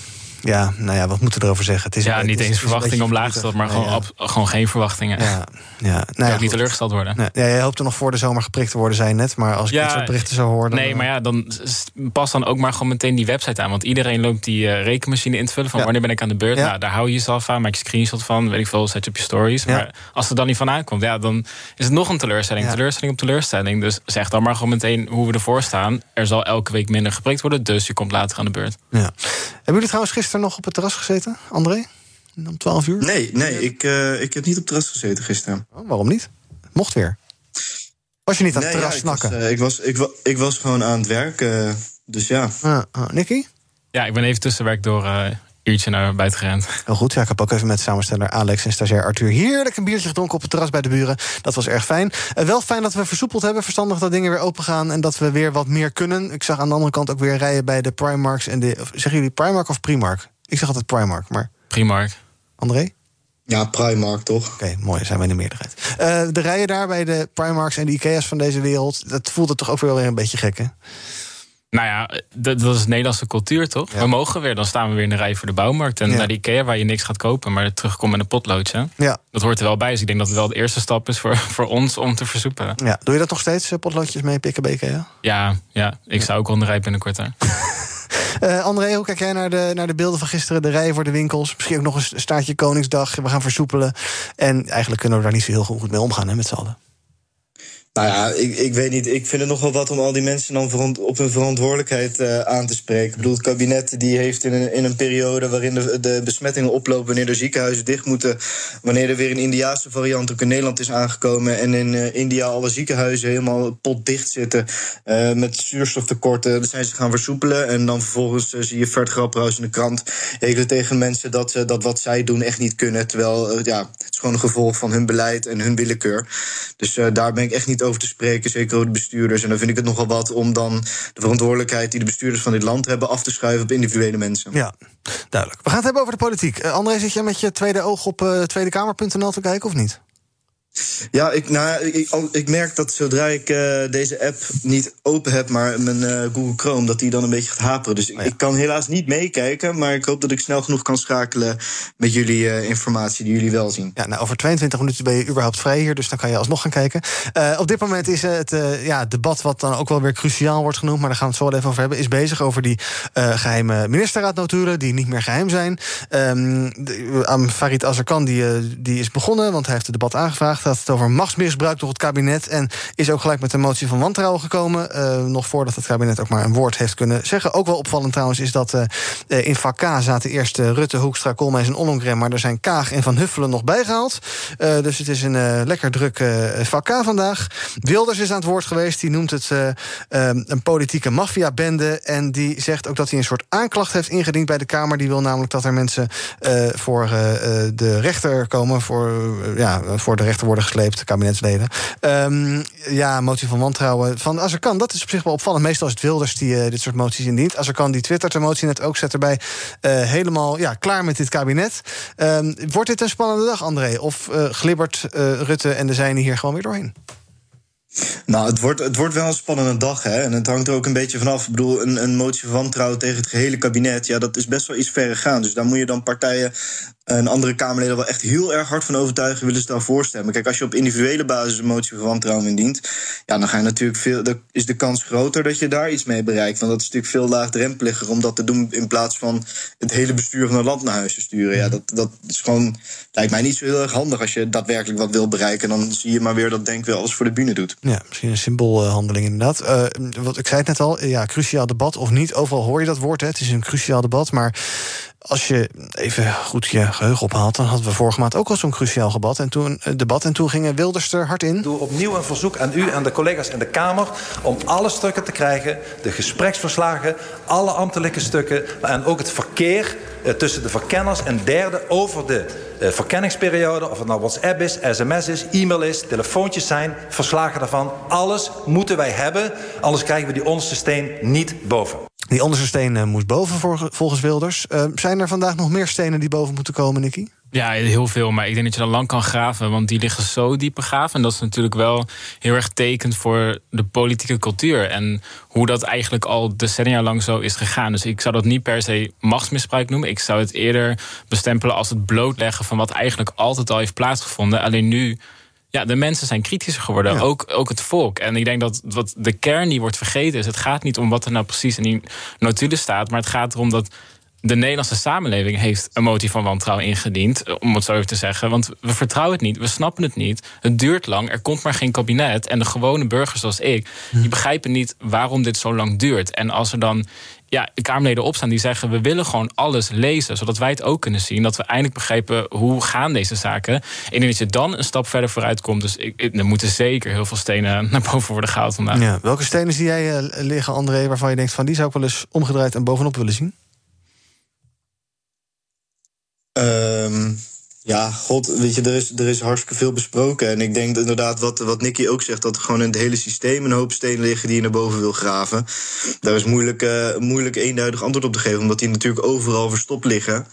Ja, nou ja, wat moeten we erover zeggen? Het is ja, een, niet het is, eens beetje omlaag gesteld, maar gewoon, ja. gewoon geen verwachtingen. Ja, ja. Nou ja, ja, ook niet teleurgesteld worden. Nee, ja, jij hoopte nog voor de zomer geprikt te worden, zei je net. Maar als ik Ja, dit soort berichten zou horen... Dan, Nee, maar ja, dan pas dan ook maar gewoon meteen die website aan. Want iedereen loopt die eh, rekenmachine in te vullen. Van wanneer ben ik aan de beurt? Nou, daar hou je jezelf aan. Maak je screenshot van. Weet ik veel, zet je op je stories. Maar als het dan niet van aankomt, ja, dan is het nog een teleurstelling. Teleurstelling op teleurstelling. Dus zeg dan maar gewoon meteen hoe we ervoor staan. Er zal elke week minder geprikt worden. Dus je komt later aan de beurt. Ja. Hebben jullie trouwens gisteren nog op het terras gezeten, André? Om 12 uur? Nee, nee, ik, uh, ik heb niet op het terras gezeten gisteren. Oh, waarom niet? Mocht weer. Was je niet aan nee, het terras ja, ik, was, snakken? uh, ik, was, ik, wa ik, was gewoon aan het werk, uh, dus ja. Ah, ah, Nicky? Ja, ik ben even tussenwerk door uh, uurtje naar buiten gerend. Heel goed, ja, ik heb ook even met samensteller Alex en stagiair Arthur heerlijk een biertje gedronken op het terras bij de buren. Dat was erg fijn. Uh, wel fijn dat we versoepeld hebben, verstandig dat dingen weer open gaan en dat we weer wat meer kunnen. Ik zag aan de andere kant ook weer rijden bij de Primarks en de. Of, zeggen jullie Primark of Primark? Ik zeg altijd Primark, maar. Primark. André? Ja, Primark toch? Oké, okay, mooi, zijn wij in de meerderheid. Uh, de rijen daar bij de Primarks en de Ikea's van deze wereld, dat voelt het toch ook weer een beetje gek, hè? Nou ja, dat, dat is Nederlandse cultuur, toch? Ja. We mogen weer, dan staan we weer in de rij voor de bouwmarkt. En ja. naar de Ikea waar je niks gaat kopen, maar terugkomt met een potloodje. Ja. Dat hoort er wel bij. Dus ik denk dat het wel de eerste stap is voor, voor ons om te versoepelen. Ja. Doe je dat nog steeds, potloodjes mee pikken bij Ikea? Ja, ja. ik sta ook al in de rij binnenkort. Hè. Uh, André, hoe kijk jij naar de, naar de beelden van gisteren? De rijen voor de winkels. Misschien ook nog een staartje Koningsdag. We gaan versoepelen. En eigenlijk kunnen we daar niet zo heel goed mee omgaan hè, met z'n allen. Nou ja, ik, ik weet niet. Ik vind het nog wel wat om al die mensen dan op hun verantwoordelijkheid uh, aan te spreken. Ik bedoel, het kabinet die heeft in een, in een periode waarin de, de besmettingen oplopen, wanneer de ziekenhuizen dicht moeten, wanneer er weer een Indiaanse variant ook in Nederland is aangekomen en in uh, India alle ziekenhuizen helemaal potdicht zitten uh, met zuurstoftekorten, dan zijn ze gaan versoepelen. En dan vervolgens zie je Vert in de krant hekelen tegen mensen dat, dat wat zij doen echt niet kunnen. Terwijl ja, het is gewoon een gevolg van hun beleid en hun willekeur. Dus daar ben ik echt niet over te spreken, zeker over de bestuurders. En dan vind ik het nogal wat om dan de verantwoordelijkheid die de bestuurders van dit land hebben af te schuiven op individuele mensen. Ja, duidelijk. We gaan het hebben over de politiek. Uh, André, zit je met je tweede oog op uh, tweedekamer.nl te kijken of niet? Ja, ik, nou, ik, ik merk dat zodra ik uh, deze app niet open heb, maar mijn uh, Google Chrome, dat die dan een beetje gaat haperen. Dus ik, oh ja. ik kan helaas niet meekijken, maar ik hoop dat ik snel genoeg kan schakelen met jullie uh, informatie die jullie wel zien. Ja, nou, over 22 minuten ben je überhaupt vrij hier, dus dan kan je alsnog gaan kijken. op dit moment is het ja, debat, wat dan ook wel weer cruciaal wordt genoemd, maar daar gaan we het zo wel even over hebben, is bezig over die geheime ministerraadnotulen die niet meer geheim zijn. Um, Farid Azarkan die, die is begonnen, want hij heeft het debat aangevraagd gaat het over machtsmisbruik door het kabinet. En is ook gelijk met een motie van wantrouwen gekomen. Uh, nog voordat het kabinet ook maar een woord heeft kunnen zeggen. Ook wel opvallend trouwens is dat uh, in vak zaten eerst Rutte, Hoekstra, Koolmees en Ollongren. Maar er zijn Kaag en Van Huffelen nog bijgehaald. dus het is een lekker druk vak vandaag. Wilders is aan het woord geweest. Die noemt het een politieke maffiabende. En die zegt ook dat hij een soort aanklacht heeft ingediend bij de Kamer. Die wil namelijk dat er mensen voor de rechter komen. Voor, ja, voor de rechter worden gesleept, kabinetsleden. Um, ja, motie van wantrouwen van Azarkan. Dat is op zich wel opvallend. Meestal is het Wilders die uh, dit soort moties indient. Azarkan die twittert de motie net ook, zet erbij uh, helemaal ja, klaar met dit kabinet. Um, wordt dit een spannende dag, André? Of uh, glibbert Rutte en de zijnen hier gewoon weer doorheen? Nou, het wordt, het wordt wel een spannende dag, hè. En het hangt er ook een beetje vanaf. Ik bedoel, een, een motie van wantrouwen tegen het gehele kabinet... ja, dat is best wel iets verregaand. Dus daar moet je dan partijen een andere Kamerleden wel echt heel erg hard van overtuigen, willen ze daarvoor stemmen. Kijk, als je op individuele basis een motie van wantrouwen indient, ja, dan ga je natuurlijk veel. Is de kans groter dat je daar iets mee bereikt. Want dat is natuurlijk veel laagdrempeliger om dat te doen in plaats van het hele bestuur van een land naar huis te sturen. Ja, dat, dat is gewoon. Lijkt mij niet zo heel erg handig als je daadwerkelijk wat wil bereiken. Dan zie je maar weer dat Denk wel alles voor de bühne doet. Ja, misschien een symboolhandeling inderdaad. Uh, wat ik zei het net al, ja, cruciaal debat of niet. Overal hoor je dat woord. Hè. Het is een cruciaal debat. Maar als je even goed je geheugen ophaalt, dan hadden we vorige maand ook al zo'n cruciaal debat. En toen, debat en toen gingen Wilders er hard in. Doe opnieuw een verzoek aan u en de collega's in de Kamer om alle stukken te krijgen: de gespreksverslagen, alle ambtelijke stukken en ook het verkeer tussen de verkenners en derde over de uh, verkenningsperiode. Of het nou WhatsApp is, sms is, e-mail is, telefoontjes zijn, verslagen daarvan. Alles moeten wij hebben, anders krijgen we die onderste steen niet boven. Die onderste steen uh, moet boven volgens Wilders. Zijn er vandaag nog meer stenen die boven moeten komen, Nicky? Ja, heel veel. Maar ik denk dat je dan lang kan graven. Want die liggen zo diep begraven. En dat is natuurlijk wel heel erg tekend voor de politieke cultuur. En hoe dat eigenlijk al decennia lang zo is gegaan. Dus ik zou dat niet per se machtsmisbruik noemen. Ik zou het eerder bestempelen als het blootleggen van wat eigenlijk altijd al heeft plaatsgevonden. Alleen nu ja, de mensen zijn kritischer geworden. Ook, ook het volk. En ik denk dat wat de kern die wordt vergeten is... het gaat niet om wat er nou precies in die notulen staat... maar het gaat erom dat de Nederlandse samenleving heeft een motie van wantrouwen ingediend, om het zo even te zeggen. Want we vertrouwen het niet, we snappen het niet. Het duurt lang, er komt maar geen kabinet. En de gewone burgers zoals ik, die begrijpen niet waarom dit zo lang duurt. En als er dan ja, Kamerleden opstaan die zeggen... we willen gewoon alles lezen, zodat wij het ook kunnen zien. Dat we eindelijk begrijpen hoe gaan deze zaken. En dat je dan een stap verder vooruit komt. Dus ik, er moeten zeker heel veel stenen naar boven worden gehaald vandaag. Ja, welke stenen zie jij uh, liggen, André, waarvan je denkt... van die zou ik wel eens omgedraaid en bovenop willen zien? Um, ja, god, weet je, er is, er is hartstikke veel besproken. En ik denk inderdaad wat, wat Nicky ook zegt... dat er gewoon in het hele systeem een hoop stenen liggen... die je naar boven wil graven. Daar is moeilijk, uh, moeilijk eenduidig antwoord op te geven... omdat die natuurlijk overal verstopt liggen.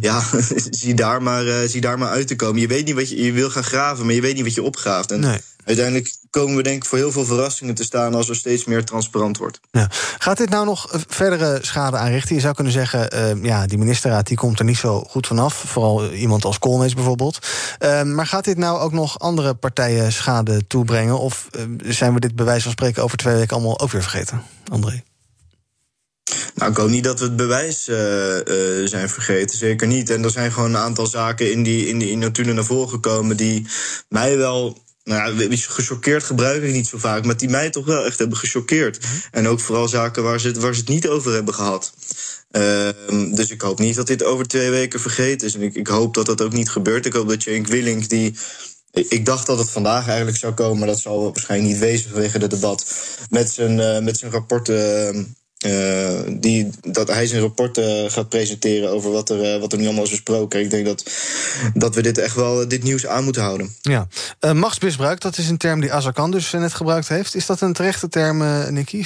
Ja, zie, daar maar, uh, zie daar maar uit te komen. Je weet niet wat je, je wil gaan graven, maar je weet niet wat je opgraaft. En nee uiteindelijk komen we denk ik voor heel veel verrassingen te staan als er steeds meer transparant wordt. Ja. Gaat dit nou nog verdere schade aanrichten? Je zou kunnen zeggen, uh, ja, die ministerraad die komt er niet zo goed vanaf. Vooral iemand als Koolmees bijvoorbeeld. Uh, maar gaat dit nou ook nog andere partijen schade toebrengen? Of uh, zijn we dit bij wijze van spreken over twee weken allemaal ook weer vergeten? André? Nou, ik hoop niet dat we het bewijs uh, uh, zijn vergeten. Zeker niet. En er zijn gewoon een aantal zaken in die, in die in notulen naar voren gekomen die mij wel nou ja, gechoqueerd gebruik ik niet zo vaak, maar die mij toch wel echt hebben gechoqueerd. Mhm. En ook vooral zaken waar ze, het, waar ze het niet over hebben gehad. Uh, dus ik hoop niet dat dit over twee weken vergeten is. En ik, ik hoop dat dat ook niet gebeurt. Ik hoop dat Cenk Willink, die. Ik dacht dat het vandaag eigenlijk zou komen, maar dat zal waarschijnlijk niet wezen vanwege het debat. Met zijn, uh, met zijn rapporten uh, die, dat hij zijn rapport uh, gaat presenteren over wat er, uh, wat er nu allemaal is besproken. Ik denk dat, dat we dit echt wel dit nieuws aan moeten houden. Ja. machtsmisbruik, dat is een term die Azarkan dus net gebruikt heeft. Is dat een terechte term, Nicky?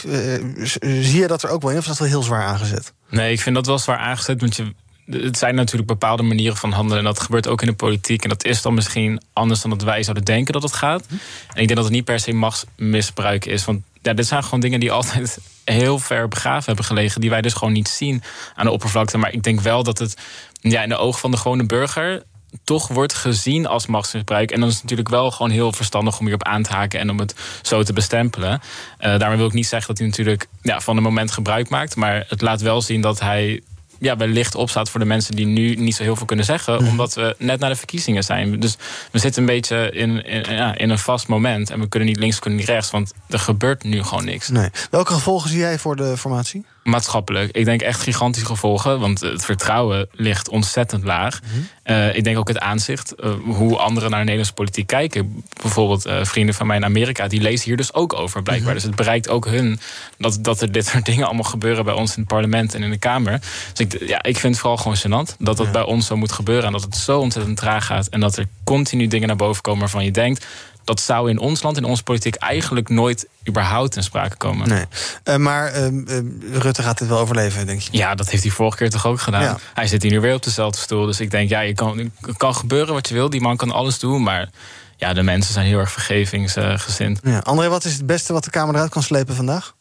zie je dat er ook wel in, of is dat wel heel zwaar aangezet? Nee, ik vind dat wel zwaar aangezet, want je, het zijn natuurlijk bepaalde manieren van handelen. En dat gebeurt ook in de politiek. En dat is dan misschien anders dan dat wij zouden denken dat het gaat. En ik denk dat het niet per se machtsmisbruik is. Want ja, dit zijn gewoon dingen die altijd heel ver begraven hebben gelegen. Die wij dus gewoon niet zien aan de oppervlakte. Maar ik denk wel dat het ja, in de ogen van de gewone burger toch wordt gezien als machtsmisbruik. En dan is het natuurlijk wel gewoon heel verstandig om hierop aan te haken en om het zo te bestempelen. Uh, daarmee wil ik niet zeggen dat hij natuurlijk ja, van het moment gebruik maakt. Maar het laat wel zien dat hij ja, wellicht opstaat voor de mensen die nu niet zo heel veel kunnen zeggen. Mhm. Omdat we net naar de verkiezingen zijn. Dus we zitten een beetje in, in, ja, in een vast moment. En we kunnen niet links, we kunnen niet rechts. Want er gebeurt nu gewoon niks. Nee. Welke gevolgen zie jij voor de formatie? Maatschappelijk. Ik denk echt gigantische gevolgen, want het vertrouwen ligt ontzettend laag. Mhm. uh, ik denk ook het aanzicht, uh, hoe anderen naar de Nederlandse politiek kijken. Bijvoorbeeld uh, vrienden van mij in Amerika, die lezen hier dus ook over, blijkbaar. Mm -hmm. Dus het bereikt ook hun dat, dat er dit soort dingen allemaal gebeuren bij ons in het parlement en in de Kamer. Dus ik, ja, ik vind het vooral gewoon gênant dat dat ja. bij ons zo moet gebeuren en dat het zo ontzettend traag gaat en dat er continu dingen naar boven komen waarvan je denkt dat zou in ons land, in onze politiek, eigenlijk nooit überhaupt in sprake komen. Nee. Uh, maar uh, uh, Rutte gaat dit wel overleven, denk je? Ja, dat heeft hij vorige keer toch ook gedaan. Ja. Hij zit hier nu weer op dezelfde stoel. Dus ik denk, ja, je kan, het kan gebeuren wat je wil. Die man kan alles doen, maar ja, de mensen zijn heel erg vergevingsgezind. Ja. André, wat is het beste wat de Kamer eruit kan slepen vandaag?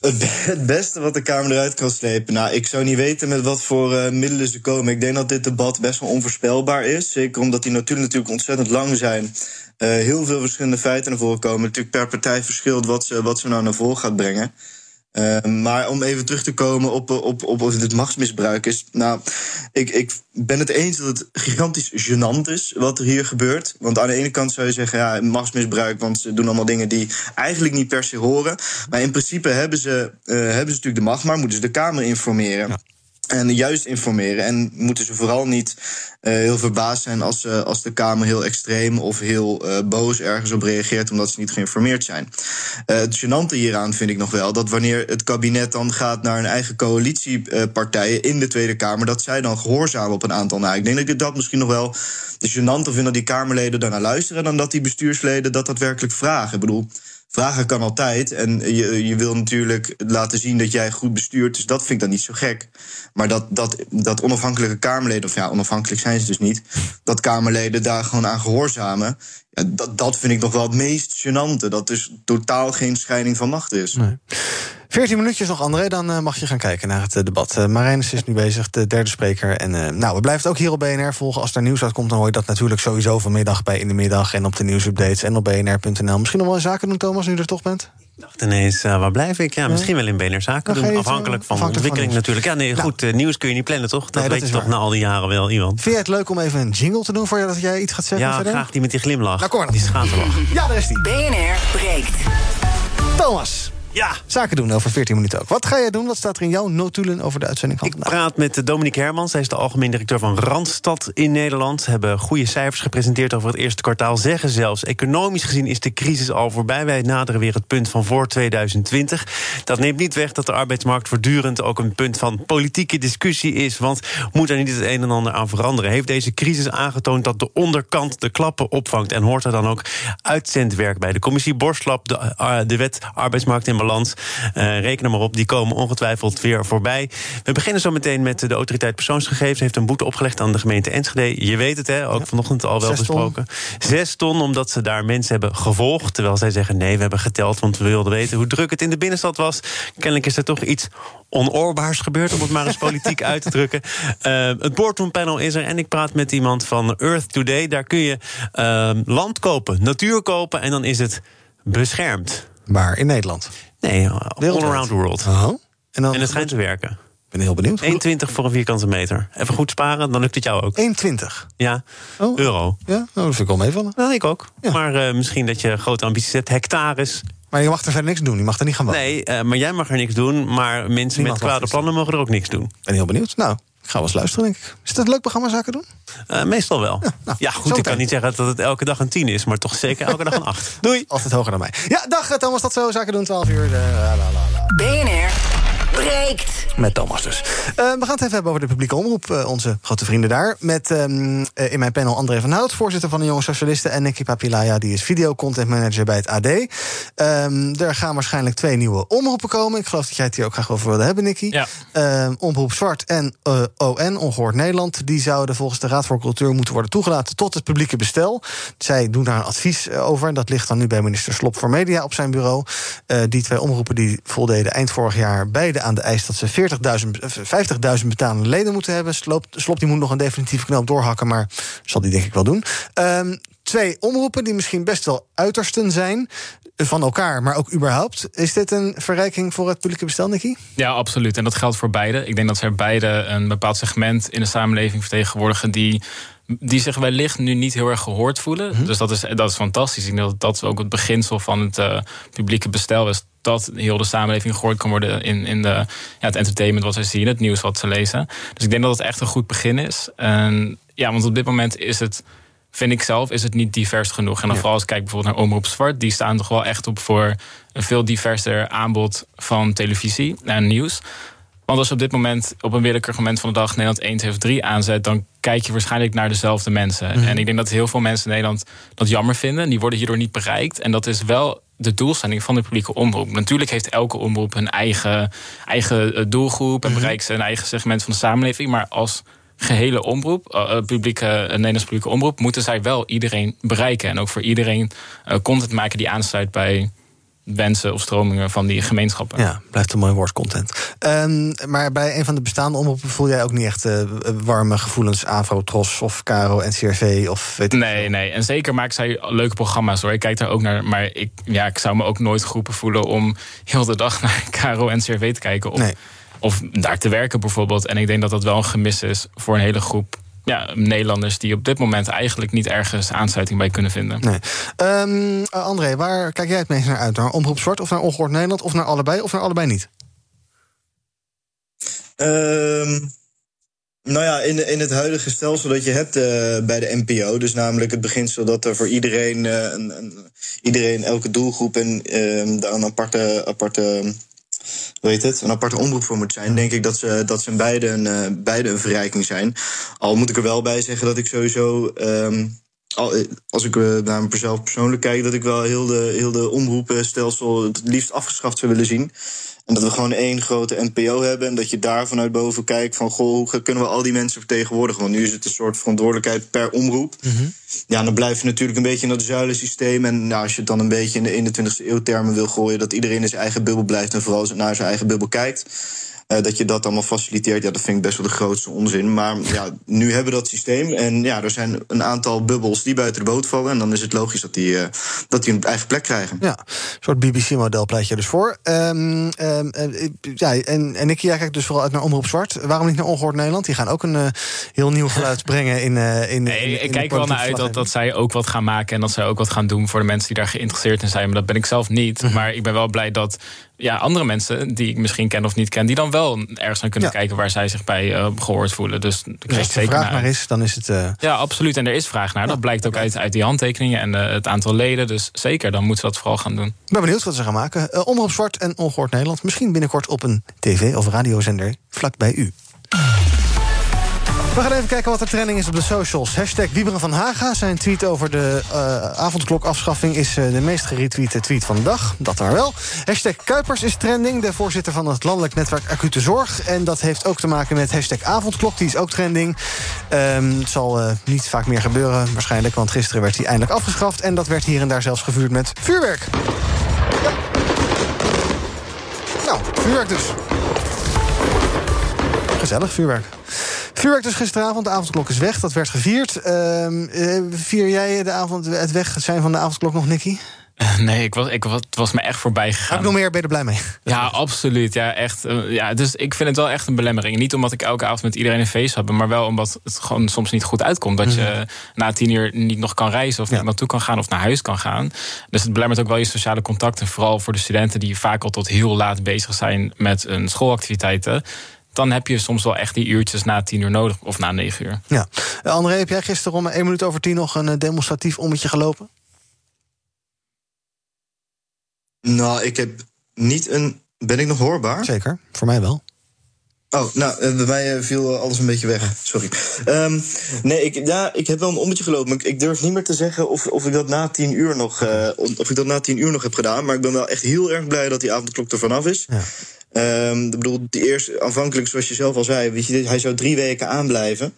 Het beste wat de Kamer eruit kan slepen. Nou, ik zou niet weten met wat voor uh, middelen ze komen. Ik denk dat dit debat best wel onvoorspelbaar is. Zeker omdat die natuurlijk, natuurlijk ontzettend lang zijn. Uh, heel veel verschillende feiten naar voren komen. Natuurlijk per partij verschilt wat ze, wat ze nou naar voren gaat brengen. Uh, maar om even terug te komen op, op, op of het machtsmisbruik is. Nou, ik, ik ben het eens dat het gigantisch gênant is wat er hier gebeurt. Want aan de ene kant zou je zeggen, ja, machtsmisbruik, want ze doen allemaal dingen die eigenlijk niet per se horen. Maar in principe hebben ze, uh, hebben ze natuurlijk de macht, maar moeten ze de Kamer informeren. En juist informeren. En moeten ze vooral niet uh, heel verbaasd zijn als, uh, als de Kamer heel extreem of heel uh, boos ergens op reageert omdat ze niet geïnformeerd zijn. het gênante hieraan vind ik nog wel dat wanneer het kabinet dan gaat naar een eigen coalitiepartijen in de Tweede Kamer, dat zij dan gehoorzamen op een aantal. Nou, ik denk dat ik dat misschien nog wel de gênante vind dat die Kamerleden daarnaar luisteren dan dat die bestuursleden dat daadwerkelijk vragen. Ik bedoel. Vragen kan altijd. En je, je wil natuurlijk laten zien dat jij goed bestuurt. Dus dat vind ik dan niet zo gek. Maar dat, dat, dat onafhankelijke Kamerleden, of ja, onafhankelijk zijn ze dus niet. Dat Kamerleden daar gewoon aan gehoorzamen. Ja, dat, dat vind ik nog wel het meest gênante. Dat dus totaal geen scheiding van macht is. Nee. 14 minuutjes nog, André, dan uh, mag je gaan kijken naar het uh, debat. Uh, Marijnus is nu bezig, de derde spreker. En nou, we blijven het ook hier op BNR volgen. Als er nieuws uitkomt, dan hoor je dat natuurlijk sowieso vanmiddag bij In de Middag... en op de nieuwsupdates en op bnr.nl. Misschien nog wel een zaken doen, Thomas, nu je er toch bent? Ik dacht ineens, waar blijf ik? Ja, misschien wel in BNR Zaken doen. Afhankelijk van de ontwikkeling van natuurlijk. Ja, nee, goed, nou, nieuws kun je niet plannen, toch? Dat, nee, dat weet je toch na al die jaren wel, Iwan. Vind je het leuk om even een jingle te doen... voor je dat jij iets gaat zeggen? Ja, verder? graag die met die glimlach. Nou, die schaamtelach. Ja, daar is die. BNR breekt. Thomas. Ja. Zaken doen over 14 minuten ook. Wat ga jij doen? Wat staat er in jouw notulen over de uitzending van Ik praat met Dominique Hermans. Hij is de algemeen directeur van Randstad in Nederland. Ze hebben goede cijfers gepresenteerd over het eerste kwartaal. Zeggen zelfs, economisch gezien is de crisis al voorbij. Wij naderen weer het punt van voor 2020. Dat neemt niet weg dat de arbeidsmarkt voortdurend ook een punt van politieke discussie is. Want moet er niet het een en ander aan veranderen? Heeft deze crisis aangetoond dat de onderkant de klappen opvangt? En hoort er dan ook uitzendwerk bij? De commissie Borstlap, de, uh, de wet arbeidsmarkt in balans. Uh, reken er maar op, die komen ongetwijfeld weer voorbij. We beginnen zo meteen met de autoriteit persoonsgegevens. Heeft een boete opgelegd aan de gemeente Enschede. Je weet het, hè, ook ja. vanochtend al wel Zes besproken. Ton. Zes ton, omdat ze daar mensen hebben gevolgd. Terwijl zij zeggen, nee, we hebben geteld, want we wilden weten hoe druk het in de binnenstad was. Kennelijk is er toch iets onoorbaars gebeurd, om het maar eens politiek uit te drukken. Uh, het boardroompanel is er en ik praat met iemand van Earth Today. Daar kun je uh, land kopen, natuur kopen en dan is het beschermd. Waar? In Nederland? Nee, all around the world. Oh. En, dan en het schijnt te werken. Ik ben heel benieuwd. 1,20 voor een vierkante meter. Even goed sparen, dan lukt het jou ook. 1,20? Ja, oh. euro. Ja, oh, dat vind ik wel meevallen. Nou, ik ook. Ja. Maar uh, misschien dat je grote ambities hebt. Hectares. Maar je mag er verder niks doen. Je mag er niet gaan wonen. Nee, uh, maar jij mag er niks doen. Maar mensen Niemand met kwade plannen mogen er ook niks doen. Ik ben heel benieuwd. Nou, ga wel eens luisteren, denk ik. Is het een leuk programma Zaken doen? Uh, meestal wel. Ja, nou, ja goed, ik kan niet zeggen dat het elke dag een 10 is, maar toch zeker elke dag een 8. Doei. Altijd hoger dan mij. Ja, dag Thomas, dat zo. Zaken doen, 12 uur. De, la, la, la. BNR breekt. Met Thomas dus. Uh, we gaan het even hebben over de publieke omroep. Uh, onze grote vrienden daar. Met um, uh, in mijn panel André van Hout, voorzitter van de Jonge Socialisten. En Nicky Papilaya, die is videocontent manager bij het AD. Um, er gaan waarschijnlijk twee nieuwe omroepen komen. Ik geloof dat jij het hier ook graag over wilde hebben, Nicky. Ja. Um, Omroep Zwart en ON, Ongehoord Nederland. Die zouden volgens de Raad voor Cultuur moeten worden toegelaten tot het publieke bestel. Zij doen daar een advies over. Dat ligt dan nu bij minister Slop voor Media op zijn bureau. die twee omroepen die voldeden eind vorig jaar beide aan de eis dat ze 40.000, 50.000 betalende leden moeten hebben. Slop, Slop die moet nog een definitieve knoop doorhakken, maar zal die denk ik wel doen. Um, twee omroepen die misschien best wel uitersten zijn van elkaar, maar ook überhaupt. Is dit een verrijking voor het publieke bestel, Nicky? Ja, absoluut. En dat geldt voor beide. Ik denk dat ze beide een bepaald segment in de samenleving vertegenwoordigen die die zich wellicht nu niet heel erg gehoord voelen. Mm-hmm. Dus dat is, dat is fantastisch. Ik denk dat dat ook het beginsel van het uh, publieke bestel is. Dat heel de samenleving gehoord kan worden in, in de, ja, het entertainment wat ze zien, het nieuws wat ze lezen. Dus ik denk dat het echt een goed begin is. En ja, want op dit moment is het vind ik zelf, is het niet divers genoeg. En dan ja. vooral als ik kijk bijvoorbeeld naar Omroep Zwart... die staan toch wel echt op voor een veel diverser aanbod van televisie en nieuws. Want als je op dit moment op een willekeurig moment van de dag Nederland 1, 2 of 3 aanzet, dan kijk je waarschijnlijk naar dezelfde mensen. Mm. En ik denk dat heel veel mensen in Nederland dat jammer vinden. Die worden hierdoor niet bereikt. En dat is wel de doelstelling van de publieke omroep. Natuurlijk heeft elke omroep een eigen, eigen doelgroep en bereikt zijn eigen segment van de samenleving. Maar als gehele omroep, uh, publieke, uh, Nederlands publieke omroep, moeten zij wel iedereen bereiken. En ook voor iedereen uh, content maken die aansluit bij wensen of stromingen van die gemeenschappen. Ja, blijft een mooi woord, content. Um, maar bij een van de bestaande omroepen voel jij ook niet echt uh, warme gevoelens, AVRO, TROS of Caro, NCRV of weet Nee, nee. En zeker maken zij leuke programma's hoor. Ik kijk daar ook naar. Maar ik, ja, ik zou me ook nooit geroepen voelen om heel de dag naar Caro en NCRV te kijken. Of, nee. of daar te werken bijvoorbeeld. En ik denk dat dat wel een gemis is voor een hele groep ja, Nederlanders die op dit moment eigenlijk niet ergens aansluiting bij kunnen vinden. Nee. Um, André, waar kijk jij het meest naar uit? Naar Omroep Zwart of naar Ongehoord Nederland? Of naar allebei of naar allebei niet? Um, nou ja, in, in het huidige stelsel dat je hebt uh, bij de NPO, dus namelijk het beginsel dat er voor iedereen, uh, een, een, iedereen elke doelgroep en uh, daar een aparte, aparte weet het, een aparte omroep voor moet zijn, denk ik dat ze, dat ze beide, een, uh, beide een verrijking zijn. Al moet ik er wel bij zeggen dat ik sowieso. Um, als ik naar mezelf persoonlijk kijk, dat ik wel heel de, heel de omroepenstelsel het liefst afgeschaft zou willen zien. En dat we gewoon één grote NPO hebben. En dat je daar vanuit boven kijkt van goh, hoe kunnen we al die mensen vertegenwoordigen? Want nu is het een soort verantwoordelijkheid per omroep. Mm -hmm. Ja, dan blijf je natuurlijk een beetje in dat zuilensysteem. En nou, als je het dan een beetje in de 21ste eeuw termen wil gooien, dat iedereen in zijn eigen bubbel blijft en vooral naar zijn eigen bubbel kijkt. Uh, dat je dat allemaal faciliteert, ja, dat vind ik best wel de grootste onzin. Maar ja, nu hebben we dat systeem. En ja, er zijn een aantal bubbels die buiten de boot vallen. En dan is het logisch dat die, uh, dat die een eigen plek krijgen. Ja, een soort BBC-model pleit je dus voor. Um, um, uh, ja, en, en ik, jij kijkt dus vooral uit naar Omroep Zwart. Waarom niet naar Ongehoord Nederland? Die gaan ook een heel nieuw geluid brengen in, in, nee, in, in Ik kijk wel naar uit dat, dat zij ook wat gaan maken. En dat zij ook wat gaan doen voor de mensen die daar geïnteresseerd in zijn. Maar dat ben ik zelf niet. Mhm. Mm -hmm. Maar ik ben wel blij dat ja, andere mensen die ik misschien ken of niet ken, die dan wel ergens naar kunnen ja. kijken waar zij zich bij uh, gehoord voelen. Dus als er vraag naar is, dan is het. Uh... Ja, absoluut. En er is vraag naar. Ja. Dat blijkt ook uit, uit die handtekeningen en uh, het aantal leden. Dus zeker, dan moeten ze dat vooral gaan doen. Ik ben benieuwd wat ze gaan maken. Omroep Zwart en Ongehoord Nederland. Misschien binnenkort op een tv- of radiozender vlak bij u. We gaan even kijken wat er trending is op de socials. Hashtag Wieberen van Haga. Zijn tweet over de uh, avondklokafschaffing is uh, de meest geretweete tweet van de dag. Dat daar wel. Hashtag Kuipers is trending. De voorzitter van het landelijk netwerk Acute Zorg. En dat heeft ook te maken met hashtag Avondklok. Die is ook trending. Um, het zal uh, niet vaak meer gebeuren waarschijnlijk. Want gisteren werd hij eindelijk afgeschaft. En dat werd hier en daar zelfs gevuurd met vuurwerk. Nou, vuurwerk dus. Gezellig vuurwerk. Vuurwerk dus gisteravond, de avondklok is weg, dat werd gevierd. Uh, vier jij de avond, het weg zijn van de avondklok nog, Nicky? Nee, ik was, ik was, het was me echt voorbij gegaan. Heb ik nog meer, ben je er blij mee? Ja, absoluut. Ja, echt, ja, dus ik vind het wel echt een belemmering. Niet omdat ik elke avond met iedereen een feest heb... maar wel omdat het gewoon soms niet goed uitkomt. Dat je mm. na tien uur niet nog kan reizen... of ja. naartoe kan gaan of naar huis kan gaan. Dus het belemmert ook wel je sociale contacten. Vooral voor de studenten die vaak al tot heel laat bezig zijn... met hun schoolactiviteiten dan heb je soms wel echt die uurtjes na tien uur nodig. Of na negen uur. Ja. Uh, André, heb jij gisteren om één minuut over tien nog een demonstratief ommetje gelopen? Nou, ik heb niet een. Ben ik nog hoorbaar? Zeker, voor mij wel. Oh, nou, bij mij viel alles een beetje weg. Sorry. Um, nee, ik, ja, ik heb wel een ommetje gelopen. Maar ik durf niet meer te zeggen of, of ik dat na tien uur nog. Uh, of ik dat na tien uur nog heb gedaan. Maar ik ben wel echt heel erg blij dat die avondklok er vanaf is. Ja. Um, ik bedoel, die eerste, aanvankelijk, zoals je zelf al zei, weet je, hij zou drie weken aanblijven.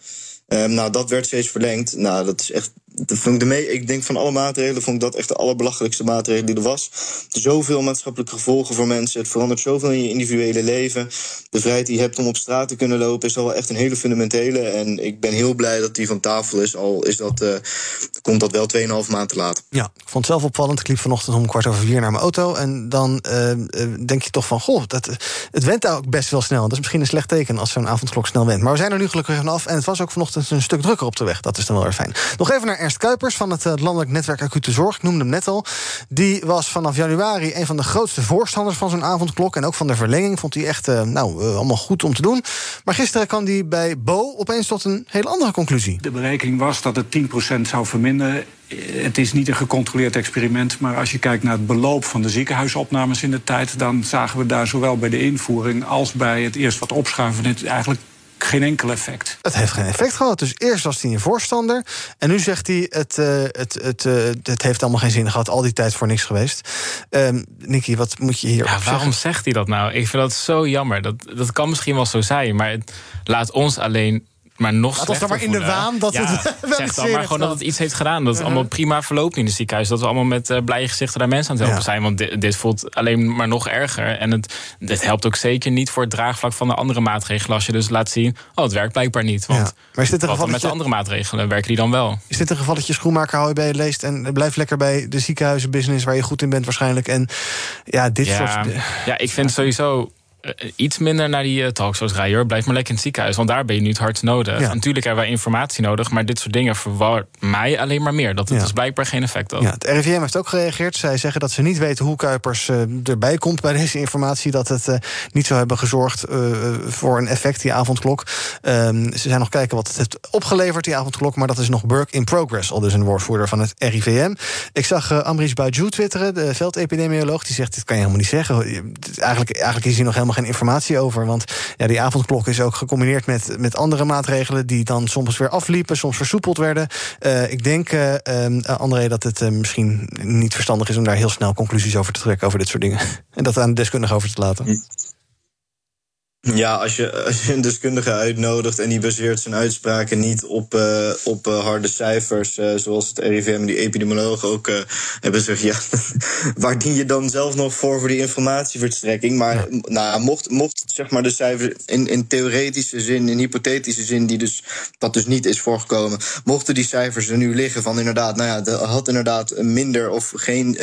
Um, nou, dat werd steeds verlengd. Nou, dat is echt. Vond ik, de ik denk van alle maatregelen vond ik dat echt de allerbelachelijkste maatregel die er was. Zoveel maatschappelijke gevolgen voor mensen. Het verandert zoveel in je individuele leven. De vrijheid die je hebt om op straat te kunnen lopen is al wel echt een hele fundamentele. En ik ben heel blij dat die van tafel is. Al is dat, uh, komt dat wel 2,5 maand te laat. Ja, ik vond het zelf opvallend. Ik liep vanochtend om kwart over vier naar mijn auto. En dan uh, denk je toch van, goh, dat, het went ook best wel snel. Dat is misschien een slecht teken als zo'n avondklok snel went. Maar we zijn er nu gelukkig vanaf. En het was ook vanochtend een stuk drukker op de weg. Dat is dan wel erg fijn. Nog even naar Ernst Kuipers van het Landelijk Netwerk Acute Zorg. Ik noemde hem net al. Die was vanaf januari een van de grootste voorstanders van zo'n avondklok. En ook van de verlenging vond hij echt uh, nou, uh, allemaal goed om te doen. Maar gisteren kwam hij bij Bo opeens tot een hele andere conclusie. De berekening was dat het 10% zou verminderen. Het is niet een gecontroleerd experiment, maar als je kijkt naar het beloop van de ziekenhuisopnames in de tijd, dan zagen we daar zowel bij de invoering als bij het eerst wat opschuiven het eigenlijk geen enkel effect. Het heeft geen effect gehad. Dus eerst was hij een voorstander. En nu zegt hij: het, uh, het, het, uh, het heeft allemaal geen zin gehad. Al die tijd voor niks geweest. Um, Nicky, wat moet je hier ja, Waarom zeggen? zegt hij dat nou? Ik vind dat zo jammer. Dat, dat kan misschien wel zo zijn. Maar het laat ons alleen maar nog Laat ons slechter dan maar in de waan dat Ja, het wel zeg dan maar gewoon dat het iets heeft gedaan. Dat het allemaal prima verloopt in het ziekenhuis. Dat we allemaal met eh, blije gezichten daar mensen aan het helpen Ja. zijn. Want dit, dit voelt alleen maar nog erger. En het, dit helpt ook zeker niet voor het draagvlak van de andere maatregelen. Als je dus laat zien, oh, het werkt blijkbaar niet. Want Ja. Maar is dit een dan met de andere maatregelen werken die dan wel? Is dit een gevalletje schoenmaker hou je bij je leest... en blijf lekker bij de ziekenhuizenbusiness... waar je goed in bent waarschijnlijk. En ja, dit ja, soort... ja, ik vind sowieso iets minder naar die eh, talkshows rijden. Hoor. Blijf maar lekker in het ziekenhuis, want daar ben je nu het hardst nodig. Ja. Natuurlijk hebben wij informatie nodig, maar dit soort dingen verwart mij alleen maar meer. Dat het Ja. dus blijkbaar geen effect had. Ja, het RIVM heeft ook gereageerd. Zij zeggen dat ze niet weten hoe Kuipers eh, erbij komt bij deze informatie. Dat het eh, niet zou hebben gezorgd eh, voor een effect, die avondklok. Ehm, ze zijn nog kijken wat het heeft opgeleverd, die avondklok. Maar dat is nog work in progress, al dus een woordvoerder van het RIVM. Ik zag eh, Ambrish Bajou twitteren, de veldepidemioloog. Die zegt, dit kan je helemaal niet zeggen. Eigenlijk, eigenlijk is hier nog helemaal geen informatie over. Want ja, die avondklok is ook gecombineerd met, met andere maatregelen... die dan soms weer afliepen, soms versoepeld werden. Eh, ik denk, ehm, André, dat het misschien niet verstandig is... om daar heel snel conclusies over te trekken over dit soort dingen. En dat aan de deskundigen over te laten. Ja, als je, als je een deskundige uitnodigt en die baseert zijn uitspraken niet op, eh, op eh, harde cijfers, eh, zoals het RIVM en die epidemiologen ook hebben gezegd, ja, waar dien je dan zelf nog voor voor die informatieverstrekking? Maar nou, mocht, mocht zeg maar de cijfers in, in theoretische zin, in hypothetische zin, die dus, dat dus niet is voorgekomen, mochten die cijfers er nu liggen van inderdaad, nou ja, dat had inderdaad minder of geen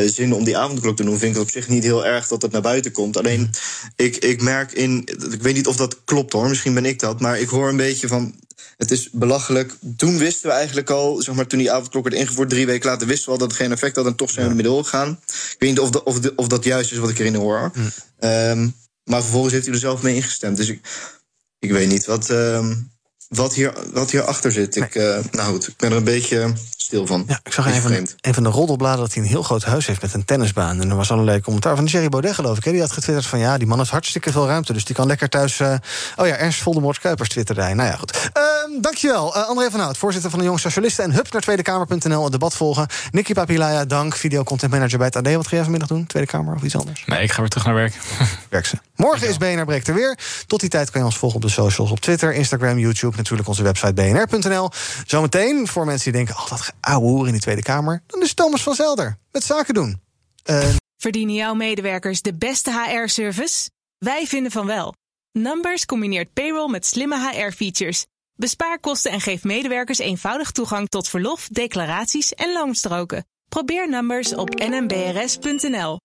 zin om die avondklok te doen, vind ik het op zich niet heel erg dat het naar buiten komt. Alleen, ik, ik merk in, ik weet niet of dat klopt hoor, misschien ben ik dat, maar ik hoor een beetje van. Het is belachelijk. Toen wisten we eigenlijk al, zeg maar, toen die avondklok werd ingevoerd, drie weken later wisten we al dat het geen effect had en toch zijn we ermee doorgegaan. Ik weet niet of, dat- of, de- of dat juist is wat ik erin hoor. Ehm, maar vervolgens heeft u er zelf mee ingestemd. Dus ik, ik weet niet wat, ehm, wat, hier, wat hier achter zit. Ik, eh, nou goed, ik ben er een beetje stil van. Ja, ik zag Beetje een van, vreemd. een van de roddelbladen dat hij een heel groot huis heeft met een tennisbaan. En er was allerlei commentaar van Jerry Baudet, geloof ik. Hè? Die had getwitterd van ja, die man heeft hartstikke veel ruimte. Dus die kan lekker thuis. eh, Oh ja, Ernst Voldemort Kuipers twitterde hij. Nou ja, goed. Ehm, dankjewel, eh, André van Hout, voorzitter van de Jonge Socialisten. En hup naar tweedekamer.nl het debat volgen. Nicky Papilaya, dank. Video content manager bij het AD. Wat ga jij vanmiddag doen? Tweede Kamer of iets anders? Nee, ik ga weer terug naar werk. Werk ze. Morgen is BNR Breekt er weer. Tot die tijd kan je ons volgen op de socials op Twitter, Instagram, YouTube. Natuurlijk onze website bnr.nl. Zometeen, voor mensen die denken... oh, dat ouwe hoer in die Tweede Kamer... dan is Thomas van Zelder met Zaken doen. Eh, Verdienen jouw medewerkers de beste HR-service? Wij vinden van wel. Numbers combineert payroll met slimme HR-features. Bespaar kosten en geef medewerkers eenvoudig toegang tot verlof, declaraties en loonstroken. Probeer Numbers op nmbrs.nl.